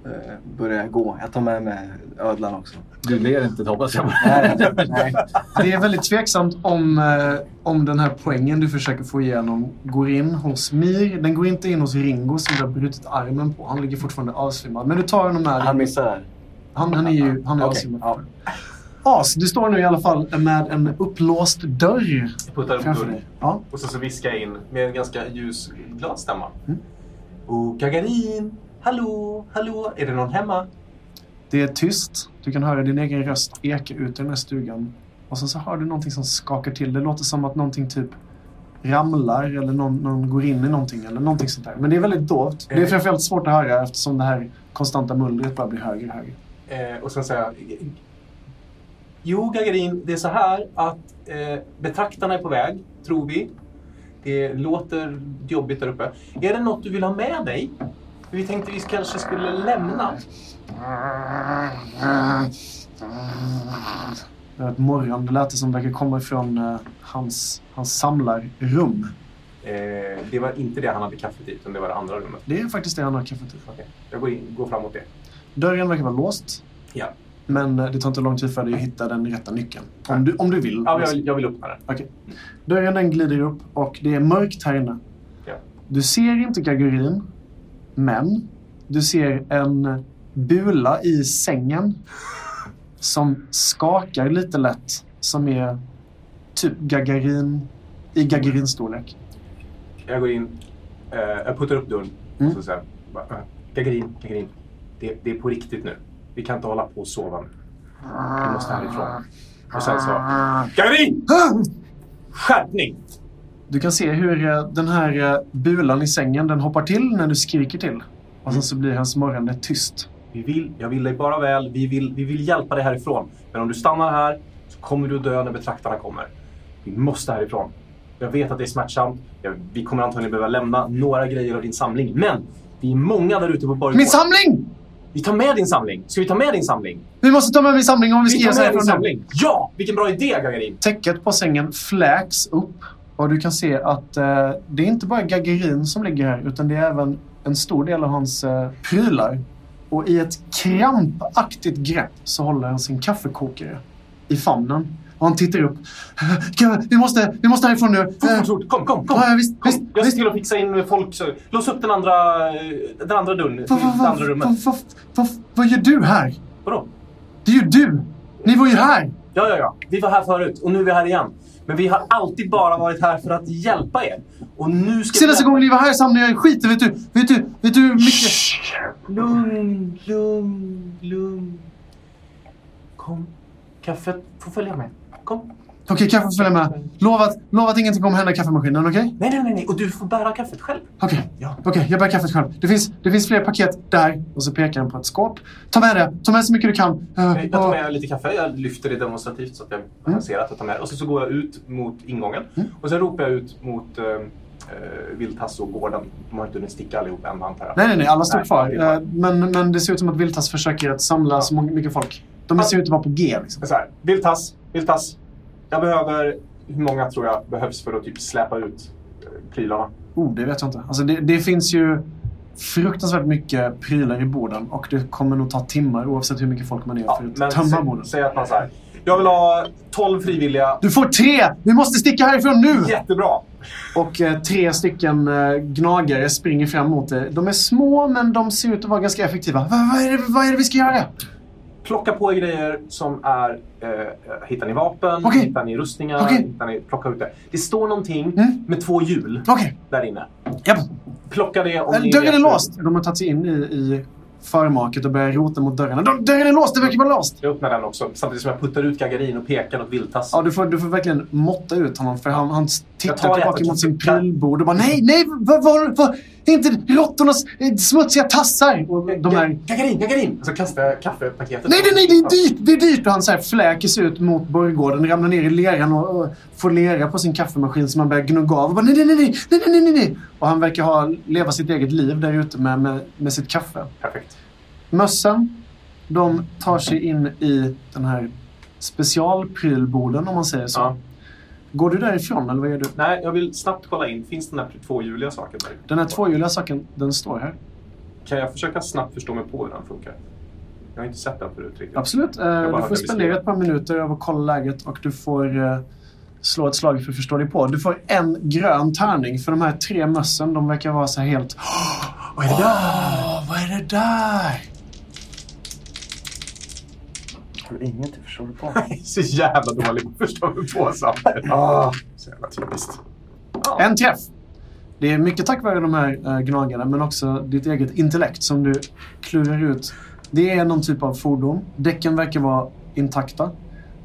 jag, eh, börjar jag gå. Jag tar med mig ödlan också. Du ler inte, hoppas jag. Nej, nej. Det är väldigt tveksamt om, eh, om den här poängen du försöker få igenom går in hos Mir. Den går inte in hos Ringo som du har brutit armen på. Han ligger fortfarande avsvimmad. Men du tar honom med dig. Han missar. Han, han är ju han är Okej, avsvimmad. ja. As, du står nu i alla fall med en upplåst dörr Jag puttar upp dörren. Ja. Och så, så viskar jag in med en ganska ljus, glad stämma. Mm. Oh, Gagarin! Hallå, hallå! Är det någon hemma? Det är tyst. Du kan höra din egen röst eka ut i den här stugan. Och sen så hör du någonting som skakar till. Det låter som att någonting typ ramlar eller någon, någon går in i någonting eller någonting sånt där. Men det är väldigt dovt. Det är framförallt svårt att höra eftersom det här konstanta mullret bara blir högre och högre. Eh, och sen säger jag... Jo, Gagarin, det är så här att eh, betraktarna är på väg, tror vi. Det låter jobbigt där uppe. Är det något du vill ha med dig? Vi tänkte vi kanske skulle lämna. Det är ett morgon. Det lät som verkar komma från eh, hans, hans samlarrum. Eh, det var inte det han hade kaffet i, utan det var det andra rummet. Det är faktiskt det han har kaffet i. Okej, Jag går, in, går fram mot det. Dörren verkar vara låst. Ja, Men eh, det tar inte lång tid för dig att hitta den rätta nyckeln. Om du, om du vill. ja jag, jag vill öppna den. Okej. Dörren den glider upp och det är mörkt här inne. Ja. Du ser inte Gagarin, men du ser en bula i sängen som skakar lite lätt. Som är typ Gagarin, i Gagarin-storlek. Jag går in, eh, jag puttar upp dörren Mm. och så säger bara, äh, Gagarin, Gagarin. Det, det är på riktigt nu. Vi kan inte hålla på och sova nu. Vi måste härifrån. Och sen så... Gagarin! Skärpning! Du kan se hur eh, den här eh, bulan i sängen den hoppar till när du skriker till. Och sen så blir hans morrande tyst. Vi vill, jag vill dig bara väl. Vi vill, vi vill hjälpa dig härifrån. Men om du stannar här så kommer du dö när betraktarna kommer. Vi måste härifrån. Jag vet att det är smärtsamt. Jag, vi kommer antagligen behöva lämna några grejer av din samling. Men vi är många där ute på Borggården. Min samling! Vi tar med din samling. Ska vi ta med din samling? Vi måste ta med min samling om vi ska Vi ge oss härifrån samling. Ja! Vilken bra idé, Gagarin! Täcket på sängen fläks upp och du kan se att eh, det är inte bara Gagarin som ligger här utan det är även en stor del av hans eh, prylar. Och i ett krampaktigt grepp så håller han sin kaffekokare i famnen. Och han tittar upp. Vi måste, vi måste härifrån nu. Fort, fort. Kom, kom, kom! Ja, visst, kom. visst, jag ser till att fixa in folk. Så, lås upp den andra, den andra dörren vad, det vad, andra rummet. vad, gör du här? Vadå? Det är ju du! Ni var ju här! Ja, ja, ja. Vi var här förut och nu är vi här igen. Men vi har alltid bara varit här för att hjälpa er. Och nu ska Senaste vi... gången ni var här samlade jag skiten, vet du? Vet du, vet du hur mycket... Lugn, lugn, lugn. Kom. Kaffet får följa med. Kom. Okej, kaffe följer med. Lovat, lovat ingenting kommer hända i kaffemaskinen, okej? Nej, nej, nej, nej. Och du får bära kaffet själv. Okej, Ja. okej, jag bär kaffet själv. Det finns, det finns fler paket där. Och så pekar han på ett skåp. Ta med det. Ta med så mycket du kan. Eh, Jag tar och- med lite kaffe. Jag lyfter det demonstrativt så att jag Mm. ser att jag tar med det. Och så, så går jag ut mot ingången. Och sen ropar jag ut mot uh, Vildtass och gården. De har inte hunnit sticka allihop än, antar jag. Nej, nej, nej. Alla står kvar. Eh, Men, men det ser ut som att Viltas försöker att samla så många, mycket folk. De ser ut att vara på G. Liksom. Så här, Vildtass, Vildtass. Jag behöver hur många tror jag behövs för att typ släpa ut eh, prylarna? Oh, det vet jag inte. Alltså det, det finns ju fruktansvärt mycket prylar i borden och det kommer nog ta timmar oavsett hur mycket folk man är för att tömma borden. säg att man så här. Jag vill ha 12 frivilliga. Du får tre! Vi måste sticka härifrån nu! Jättebra! Och eh, tre stycken eh, gnagare springer fram mot dig. De är små men de ser ut att vara ganska effektiva. Va, vad, är det, vad är det vi ska göra? Plocka på er grejer som är... Eh, hittar ni vapen? Okej. Hittar ni rustningar? Okej. Hittar ni, plocka ut det. Det står någonting Mm. med två hjul Okej, där inne. japp. Plocka det om Eh, ni Dörren är låst. De har tagit sig in i, i förmaket och börjar rota mot dörrarna. Dörren är låst! Det verkar vara låst! Jag öppnar den också samtidigt som jag puttar ut Gagarin och pekar åt Vildtass. Ja, du får, du får verkligen måtta ut honom för han, han tittar tar tillbaka mot sin prylbord och bara nej, nej, vad vad- vad- inte råttornas eh, smutsiga tassar! Och de här Gagarin, Gagarin! Och så kastar jag kaffepaketet. Nej, nej, nej, det är dyrt! Det är dyrt! Och han så här fläker sig ut mot borggården, ramlar ner i leran och, och får lera på sin kaffemaskin som han börjar gnugga av. Och bara, nej, nej, nej, nej, nej, nej, nej, nej. Och han verkar ha, leva sitt eget liv där ute med, med, med sitt kaffe. Perfekt. Mössen, de tar sig in i den här specialprylborden om man säger så. Ja. Går du därifrån eller vad gör du? Nej, jag vill snabbt kolla in. Finns den här tvåhjuliga saken där? Den här tvåhjuliga saken, den står här. Kan jag försöka snabbt förstå mig på hur den funkar? Jag har inte sett den förut riktigt. Absolut. Eh, du får spendera ett par minuter av att kolla läget och du får eh, slå ett slag för att förstå dig på. Du får en grön tärning för de här tre mössen. De verkar vara så här helt... vad är det där? vad är det där? Har du inget att förstå dig på? så jävla dålig på att förstå mig på samtidigt. Ah, så jävla typiskt. En träff. Det är mycket tack vare de här äh, gnagarna men också ditt eget intellekt som du klurar ut. Det är någon typ av fordon. Däcken verkar vara intakta.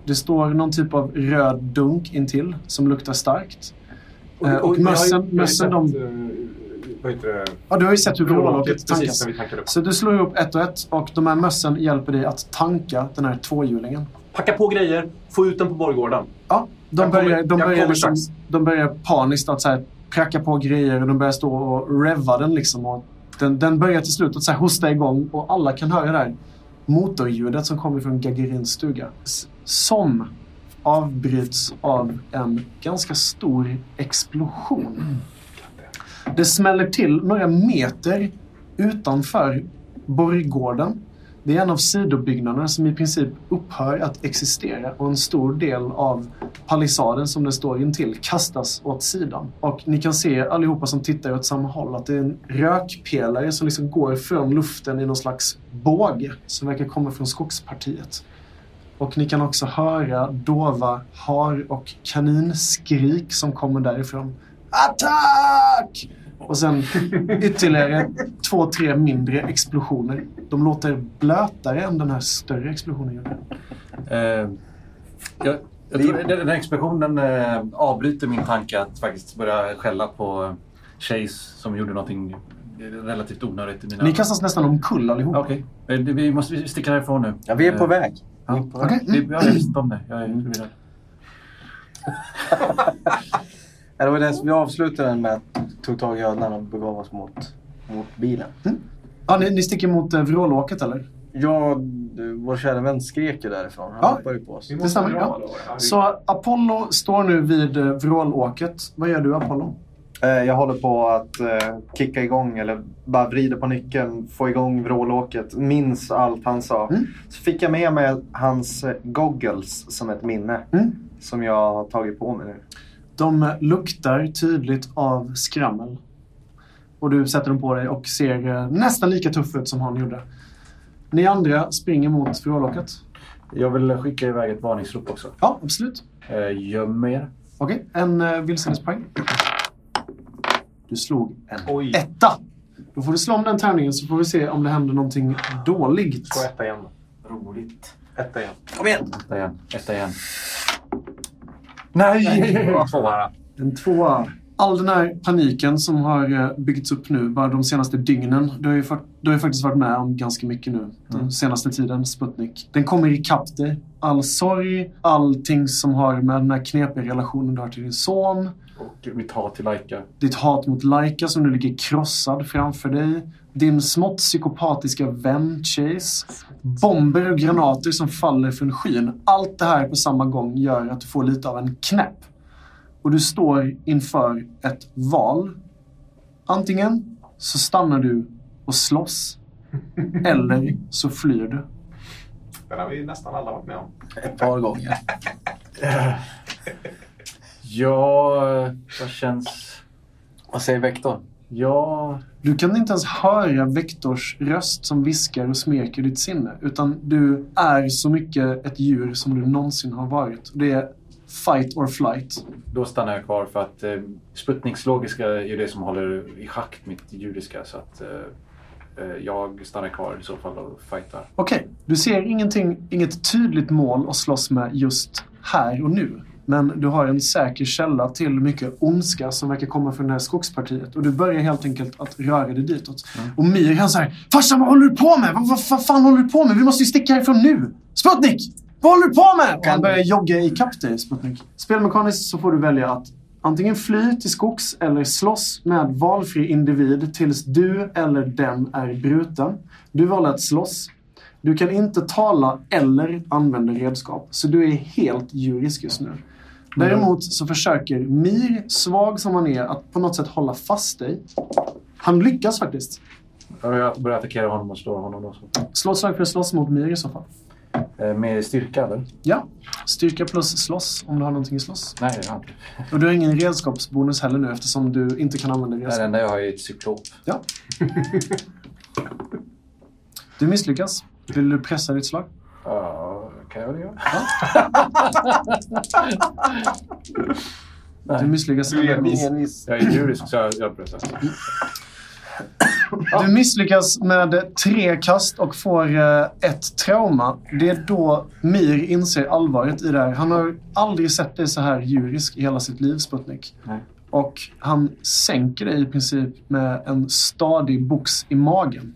Det står någon typ av röd dunk intill som luktar starkt. Eh, och jag har ju- mössen- mössen, de- eh, Vad heter det? Ja, du har ju sett hur vrålåket tankas. Så du slår ihop ett och ett och de här mössen hjälper dig att tanka den här tvåhjulingen. Packa på grejer, få ut den på borggården. Ja, de Jag börjar, de börjar, liksom, de börjar paniskt att så här, pracka på grejer och de börjar stå och revva den. Liksom, och den, den börjar till slut att så här, hosta igång och alla kan höra det här motorljudet som kommer från Gagarins stuga. Som avbryts av en ganska stor explosion. Det smäller till några meter utanför borggården. Det är en av sidobyggnaderna som i princip upphör att existera och en stor del av palissaden som den står intill kastas åt sidan. Och ni kan se allihopa som tittar åt samma håll att det är en rökpelare som liksom går från luften i någon slags båge som verkar komma från skogspartiet. Och ni kan också höra dova har och kaninskrik som kommer därifrån. Attack! Och sen ytterligare två, tre mindre explosioner. De låter blötare än den här större explosionen gjorde. Eh, jag, jag tror den här expeditionen eh, avbryter min tanke att faktiskt börja skälla på Chase som gjorde någonting relativt onödigt i mina Ni kastas nästan omkull allihop. Okej, Eh, det- vi måste vi sticker härifrån nu. Ja, vi är på Eh, väg. Ja. Okej. Vi, ja, jag visste inte om det. Jag är förvirrad. Ja, det var det, vi avslutade den med att tog tag i ödlan och begav oss mot, mot bilen. Ja, ni, ni sticker mot eh, vrålåket eller? Ja, du, vår kära vän skrek ju därifrån. Han Ja. hoppade ju på oss. Det stämmer. Ja. Så Apollo står nu vid eh, vrålåket. Vad gör du Apollo? Eh, Jag håller på att eh, kicka igång eller bara vrida på nyckeln, få igång vrålåket. Minns allt han sa. Mm. Så fick jag med mig hans eh, goggles som ett minne. Mm. Som jag har tagit på mig nu. De eh, luktar tydligt av skrammel. Och du sätter dem på dig och ser eh, nästan lika tuff ut som han gjorde. Ni andra springer mot vrålåket. Jag vill skicka iväg ett varningsrop också. Ja, absolut. Eh, göm er. Okej, en uh, vilsenhetspoäng. Du slog en Oj. etta. Då får du slå om den tärningen så får vi se om det händer någonting dåligt. Slå etta igen. Roligt. Etta igen. Etta igen. Etta igen. Nej! En tvåa. All den här paniken som har eh, byggts upp nu bara de senaste dygnen. Du har ju, fakt- du har ju faktiskt varit med om ganska mycket nu den senaste tiden, Sputnik. Den kommer ikapp dig. All sorg, allting som har med den här knepiga relationen du har till din son. Och mitt hat till Laika. Ditt hat mot Laika som nu ligger krossad framför dig. Din smått psykopatiska vän Chase. Bomber och granater som faller från skyn. Allt det här på samma gång gör att du får lite av en knäpp. och du står inför ett val. Antingen så stannar du och slåss eller så flyr du. Den har vi nästan alla varit med om. Ett par gånger. Ja, vad känns... Vad säger Vektor? Ja... Du kan inte ens höra Vektors röst som viskar och smeker ditt sinne. Utan du är så mycket ett djur som du någonsin har varit. Det är fight or flight. Då stannar jag kvar för att eh, Sputniks logiska är det som håller i schack mitt judiska. Så att eh, eh, jag stannar kvar i så fall och fightar. Okej, du ser ingenting, inget tydligt mål att slåss med just här och nu. Men du har en säker källa till mycket ondska som verkar komma från det här skogspartiet. Och du börjar helt enkelt att röra dig ditåt. Och Mir han säger Farsan vad håller du på med? Vad, vad, vad fan håller du på med? Vi måste ju sticka härifrån nu! Sputnik! Vad håller du på med? Och han börjar jogga i kapp dig, Sputnik. Spelmekaniskt så får du välja att antingen fly till skogs eller slåss med valfri individ tills du eller den är bruten. Du valde att slåss. Du kan inte tala eller använda redskap, så du är helt djurisk just nu. Däremot så försöker Mir, svag som han är, att på något sätt hålla fast dig. Han lyckas faktiskt. Jag börjar attackera honom och slå honom då. Så. Slå ett slag för att slåss mot Mir i så fall. Eh, med styrka eller? Ja, styrka plus slåss om du har någonting i slåss. Nej, jag har inte. Och du har ingen redskapsbonus heller nu eftersom du inte kan använda Det redskap. enda jag har är ett cyklop. Ja. Du misslyckas. Vill du pressa ditt slag? Ja, kan jag väl göra? Du misslyckas. Du är envis. Envis. Jag är djurisk så jag, jag pressar. Du misslyckas med tre kast och får eh, ett trauma. Det är då Mir inser allvaret i det här. Han har aldrig sett dig så här djurisk i hela sitt liv, Sputnik. Nej. Och han sänker dig i princip med en stadig box i magen.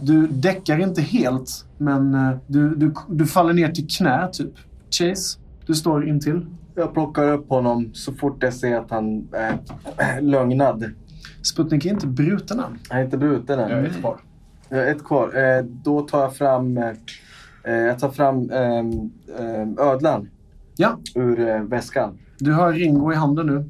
Du däckar inte helt, men eh, du, du, du faller ner till knä, typ. Chase, du står intill. Jag plockar upp honom så fort jag ser att han är lögnad. Sputnik är inte bruten än. Han är inte bruten än. Jag är ett kvar. Jag har ett kvar. Eh, då tar jag fram, eh, eh, jag tar fram ehm, ödlan Ja, ur eh, väskan. du har Ringo i handen nu.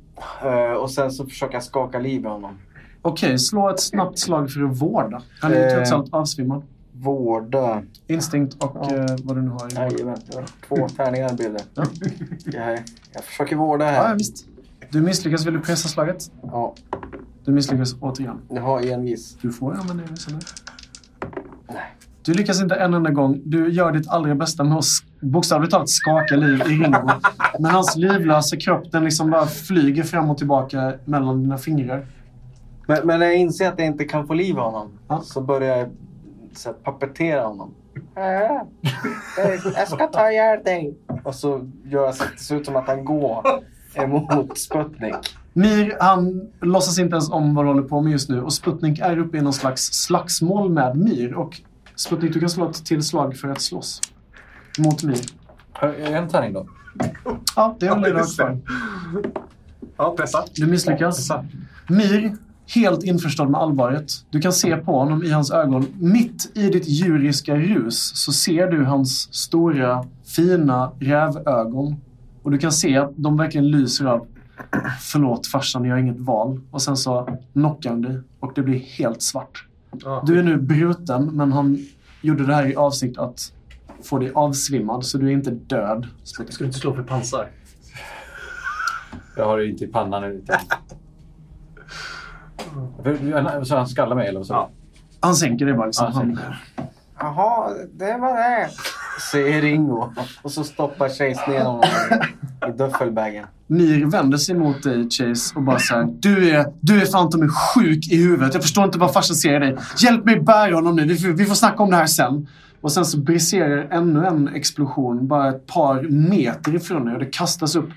Eh, och sen så försöker jag skaka liv i honom. Okej, slå ett snabbt slag för att vårda. Han är ju Eh. trots allt avsvimmad. Vårda. Instinkt och Ja. eh, vad du nu har. i- Jajamän, två tärningar blir det. Ja. Jag, jag försöker vårda här. ja, visst. Du misslyckas. Vill du pressa slaget? Ja, Du misslyckas återigen. jag har envis. Du får använda det sen. Du lyckas inte en enda gång. Du gör ditt allra bästa med att bokstavligt talat skaka liv i Ringo. Men hans livlösa kropp den liksom bara flyger fram och tillbaka mellan dina fingrar. Men, men när jag inser att jag inte kan få liv i honom Ja. så börjar jag så här, pappetera honom. Äh, jag ska ta ihjäl dig. Och så gör jag så att det ser ut som att han går emot Sputnik. Mir, han låtsas inte ens om vad du håller på med just nu. Och Sputnik är uppe i någon slags slagsmål med Mir. Och Sputnik, du kan slå ett till slag för att slåss. Mot Mir. Jag En tärning då? Ja, det är du har kvar. Ja, pressa. Du misslyckas. Mir, helt införstådd med allvaret. Du kan se på honom i hans ögon. Mitt i ditt djuriska rus så ser du hans stora, fina rävögon. Och du kan se att de verkligen lyser av Förlåt farsan, jag har inget val. Och sen så knockar han dig och det blir helt svart. Du är nu bruten, men han gjorde det här i avsikt att få dig avsvimmad, så du är inte död. Ska du inte slå för pansar? Jag har det inte i pannan. Inte. Så han skallar mig eller vad sa Ja. Han sänker dig bara. Liksom. Ja, han, Jaha, det var det. Säger Ringo. Och så stoppar Chase ner honom i duffelbagen. Mir vänder sig mot dig, Chase, och bara säger du är, du är fan mig sjuk i huvudet. Jag förstår inte vad farsan ser i dig. Hjälp mig bära honom nu. Vi får, vi får snacka om det här sen. Och sen så briserar ännu en explosion bara ett par meter ifrån er. Och det kastas upp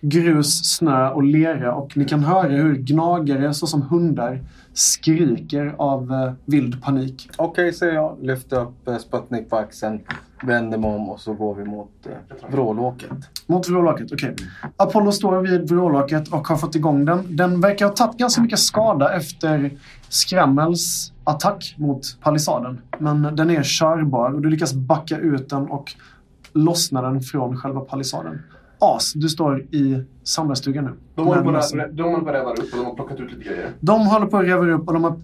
grus, snö och lera. Och ni kan höra hur gnagare, såsom hundar, skriker av eh, vild panik. Okej, säger jag. Lyfter upp eh, Sputnik på axeln. Vänder mig om och så går vi mot eh, vrålåket. Mot vrålaket, okej. Apollo står vid vrålaket och har fått igång den. Den verkar ha tagit ganska mycket skada efter Skrammels attack mot palissaden. Men den är körbar och du lyckas backa ut den och lossna den från själva palissaden. As, du står i samlarstugan nu. De håller, på, att- de håller på att räva upp och de har plockat ut lite grejer. De håller på att reva upp och de har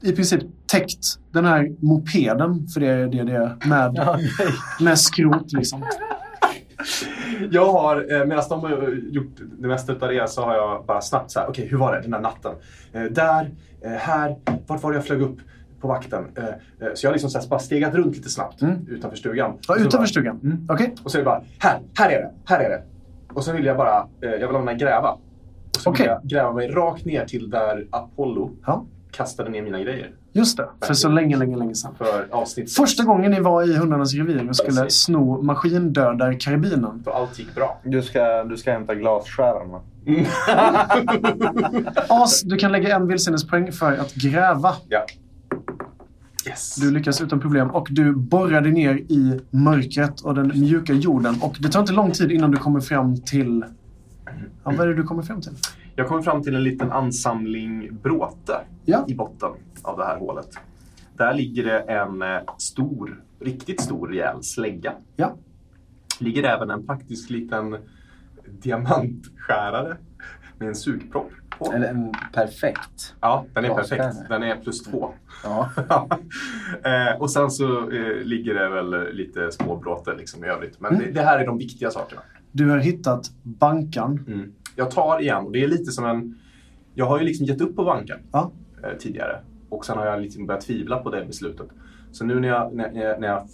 i princip täckt den här mopeden, för det är det det är, med, med skrot liksom. Jag har, eh, medan de har gjort det mesta av det, så har jag bara snabbt så här, okej hur var det den där natten? Eh, där, eh, här, vart var det jag flög upp på vakten? Eh, eh, så jag har liksom så här, bara stegat runt lite snabbt Mm. utanför stugan. Ja, utanför bara, stugan. Mm. Okej? Och så är det bara, här, här är det, här är det. Och så vill jag bara, eh, jag vill mig gräva. Och så Okej. vill jag gräva mig rakt ner till där Apollo Ja, kastade ner mina grejer. just det. För så länge, länge, länge sedan. För avsnitt Första gången ni var i hundarnas revir och skulle Precis. sno maskindödarkarabinen. då allt gick bra. Du ska, du ska hämta glasskäran va? As, du kan lägga en vildsinnespoäng för att gräva. Ja. Yes. Du lyckas utan problem och du borrar dig ner i mörkret och den mjuka jorden. Och det tar inte lång tid innan du kommer fram till... Ja, vad är det du kommer fram till? Jag kommer fram till en liten ansamling bråte Ja. i botten av det här hålet. Där ligger det en eh, stor, riktigt stor rejäl slägga. Ja. ligger även en praktisk liten diamantskärare med en sugpropp på. Eller en perfekt. Ja, den är perfekt. Den är plus två. Ja. eh, och sen så eh, ligger det väl lite små bråte liksom i övrigt. Men det, det här är de viktiga sakerna. Du har hittat bankan. Mm. Jag tar igen, och det är lite som en... Jag har ju liksom gett upp på banken Ja. eh, tidigare. Och sen har jag liksom börjat tvivla på det beslutet. Så nu när jag, när, när jag- när jag...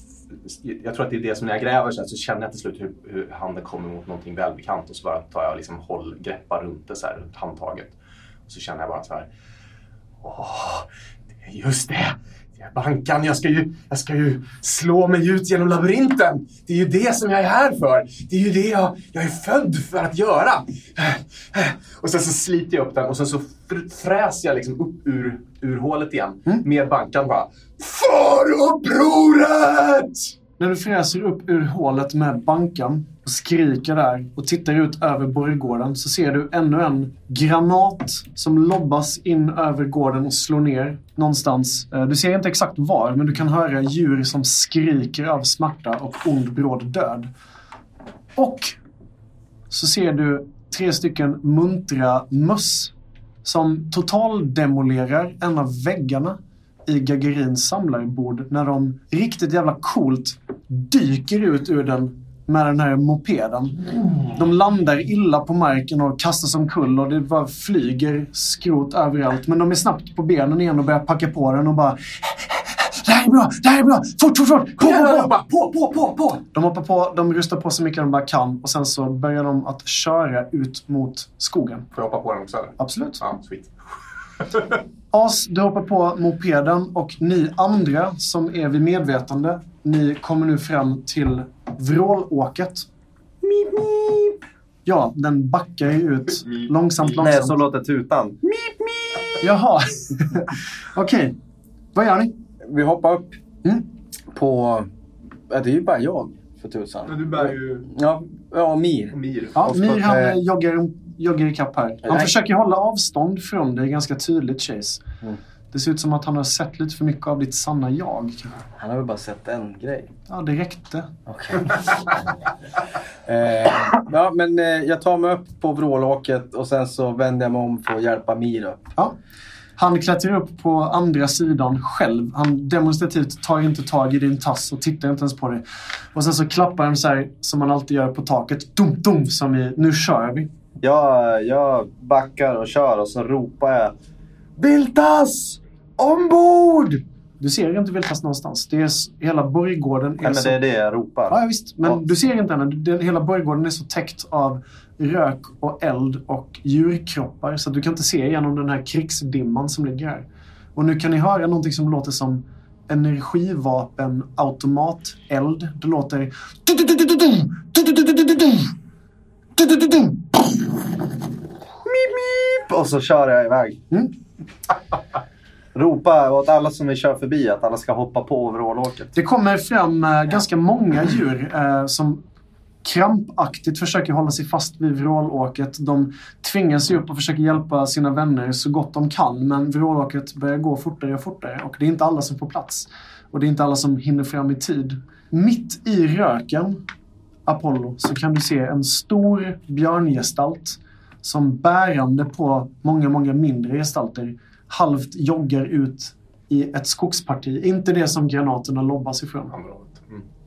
Jag tror att det är det som när jag gräver så, här, så känner jag till slut hur, hur handen kommer mot någonting välbekant. Och så bara tar jag liksom håll, greppar runt det så här, runt handtaget. Och så känner jag bara så här... Åh, det är just det! Det är bankan. Jag ska, ju, jag ska ju slå mig ut genom labyrinten. Det är ju det som jag är här för. Det är ju det jag, jag är född för att göra. Och sen så sliter jag upp den och sen så fräser jag liksom upp ur, ur hålet igen. Med bankan bara. För upproret! När du fräser upp ur hålet med bankan och skriker där och tittar ut över borggården så ser du ännu en granat som lobbas in över gården och slår ner någonstans. Eh, Du ser inte exakt var, men du kan höra djur som skriker av smärta och ond bråd död. Och så ser du tre stycken muntra möss som totaldemolerar en av väggarna i Gagarins samlarbord när de riktigt jävla coolt dyker ut ur den med den här mopeden. De landar illa på marken och kastas omkull och det bara flyger skrot överallt. Men de är snabbt på benen igen och börjar packa på den och bara det här är bra! Det här är bra! Fort, fort, fort! På, på, på! På, på, på, på! De hoppar på, de rustar på så mycket de bara kan och sen så börjar de att köra ut mot skogen. Får jag hoppa på den också eller? Absolut. Ja, sweet. As, du hoppar på mopeden och ni andra som är vid medvetande, ni kommer nu fram till vrålåket. Mip, mip. Ja, den backar ju ut långsamt, Nej, långsamt. så låter tutan. Jaha. Okej. Vad gör ni? Vi hoppar upp Mm. på... Ja, det är ju bara jag för tusan. Men du bär ju Ja, ja Mir. Mir. Ja, Mir han eh, joggar, joggar ikapp här. Han Nej. försöker hålla avstånd från dig ganska tydligt, Chase. Mm. Det ser ut som att han har sett lite för mycket av ditt sanna jag. Han har väl bara sett en grej. Ja, det räckte. Okej. eh, ja, men eh, jag tar mig upp på vrålåket och sen så vänder jag mig om för att hjälpa Mir upp. Ja. Han klättrar upp på andra sidan själv. Han demonstrativt tar inte tag i din tass och tittar inte ens på dig. Och sen så klappar han så här som man alltid gör på taket. Dum, dum, som i nu kör vi. Jag, jag backar och kör och så ropar jag. Viltas! Ombord! Du ser inte Viltas någonstans. Det är hela borggården. Är Nej, men så... det är det jag ropar. Ja, visst. Men Ja. du ser inte henne. Den, hela borggården är så täckt av rök och eld och djurkroppar så du kan inte se igenom den här krigsdimman som ligger här. Och nu kan ni höra någonting som låter som energivapen automateld. Det låter... Och så kör jag iväg. Mm. Ropa åt alla som vi kör förbi att alla ska hoppa på vrålåket. Det kommer fram eh, ganska många djur eh, som krampaktigt försöker hålla sig fast vid vrålåket. De tvingar sig upp och försöker hjälpa sina vänner så gott de kan. Men vrålåket börjar gå fortare och fortare och det är inte alla som får plats. Och det är inte alla som hinner fram i tid. Mitt i röken, Apollo så kan du se en stor björngestalt som bärande på många, många mindre gestalter halvt joggar ut i ett skogsparti. Inte det som granaterna lobbas ifrån.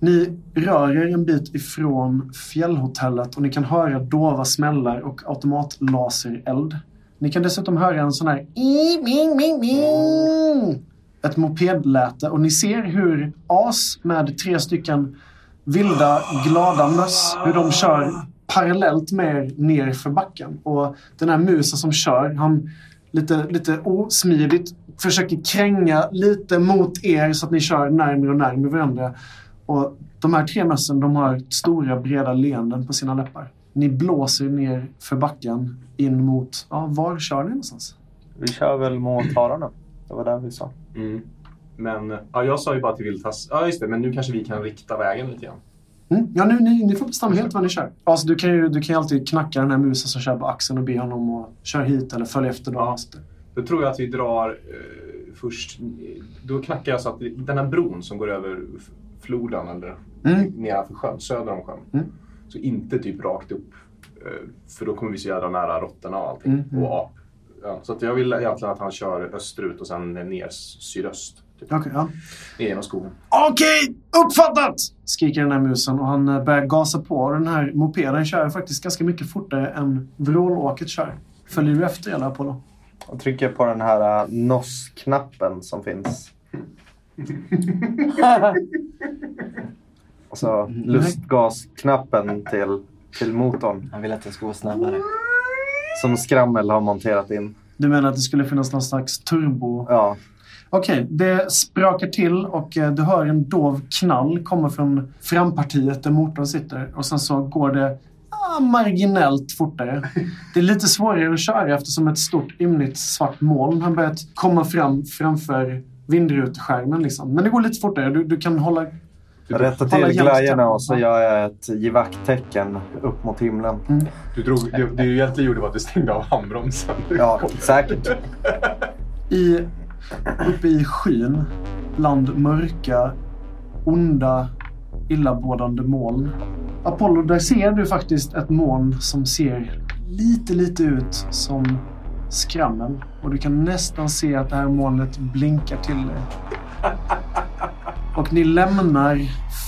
Ni rör er en bit ifrån fjällhotellet och ni kan höra dova smällar och automatlasereld. Ni kan dessutom höra en sån här ett mopedläte och ni ser hur as med tre stycken vilda glada möss, hur de kör parallellt med er ner för backen. Och den här musen som kör, han lite, lite osmidigt försöker kränga lite mot er så att ni kör närmare och närmare varandra. Och de här tre mössen de har stora breda leenden på sina läppar. Ni blåser ner för backen in mot, ja var kör ni någonstans? Vi kör väl mot hararna. Det var det vi sa. Mm. Men ja, jag sa ju bara till Viltas, ja just det, men nu kanske vi kan rikta vägen lite grann. Mm. Ja, nu, ni, ni får bestämma helt vad ni kör. Alltså, du, kan ju, du kan ju alltid knacka den här musen som kör på axeln och be honom att köra hit eller följa efter. Ja. Då tror jag att vi drar eh, först, då knackar jag så att den här bron som går över floden eller Mm. nedanför sjön, söder om sjön. Mm. Så inte typ rakt upp. Eh, för då kommer vi så jävla nära råttorna och allting. Mm, mm. Och ap. Ja, så att jag vill egentligen att han kör österut och sen ner sydöst. Typ. Okej, ja. Ner genom skogen. Okej, uppfattat! Skriker den här musen och han eh, börjar gasa på. Den här mopeden kör faktiskt ganska mycket fortare än vrålåket kör. Följer du efter eller Apollo? Jag trycker på den här uh, NOS-knappen som finns. alltså lustgasknappen till, till motorn. Han vill att det ska gå snabbare. Som Skrammel har monterat in. Du menar att det skulle finnas någon slags turbo? Ja. Okej, det sprakar till och eh, du hör en dov knall komma från frampartiet där motorn sitter. Och sen så går det ah, marginellt fortare. Det är lite svårare att köra eftersom ett stort ymnigt svart moln har börjat komma fram framför vindruteskärmen. Liksom. Men det går lite fortare. Du, du kan hålla... Hålla till glajjorna och så gör jag ett givacktecken upp mot himlen. Du drog, det, det du egentligen gjorde var att du stängde av handbromsen. Ja, säkert. I, uppe i skyn, bland mörka, onda, illabådande moln. Apollo, där ser du faktiskt ett moln som ser lite, lite ut som skrammel. Och du kan nästan se att det här molnet blinkar till dig. Och ni lämnar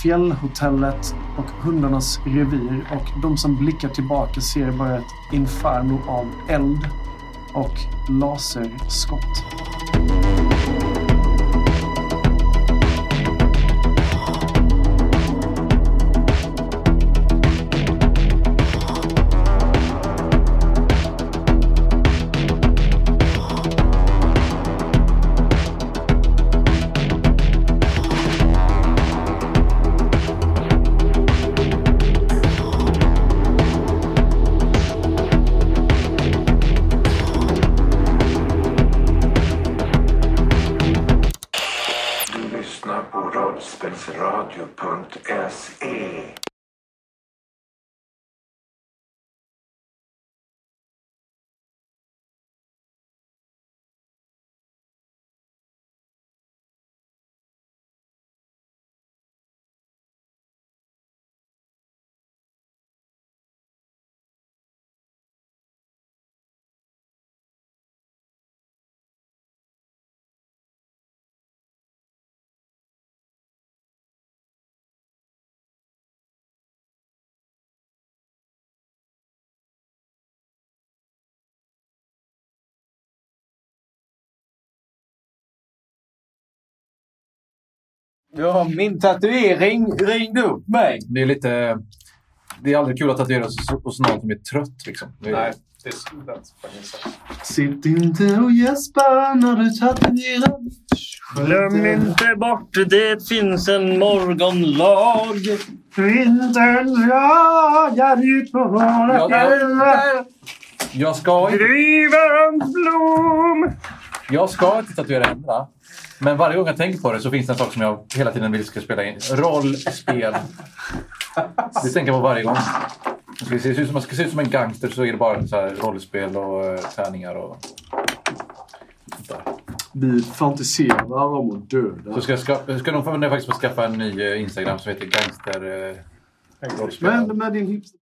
fjällhotellet och hundarnas revir. Och de som blickar tillbaka ser bara ett inferno av eld och laserskott. Ja, min tatuering ringde upp mig. Det är lite... Det är aldrig kul att tatuera hos, hos någon som är trött. Liksom. Det är, Nej, det är sant. Sitt inte och gäspa när du tatuerar. Glöm inte bort, det finns en morgonlag. Vintern jagar ut på våra fjällar. Jag ska inte, Drivens blom. jag ska inte tatuera händerna. Men varje gång jag tänker på det så finns det en sak som jag hela tiden vill ska spela in. Rollspel. Det tänker jag på varje gång. Jag ska se ut som, se ut som en gangster så är det bara så här rollspel och uh, tärningar och. Vi fantiserar om att döda. Så ska ska, ska nog få- faktiskt få skaffa en ny eh, Instagram som heter Gangster... eh, Men med din hipster...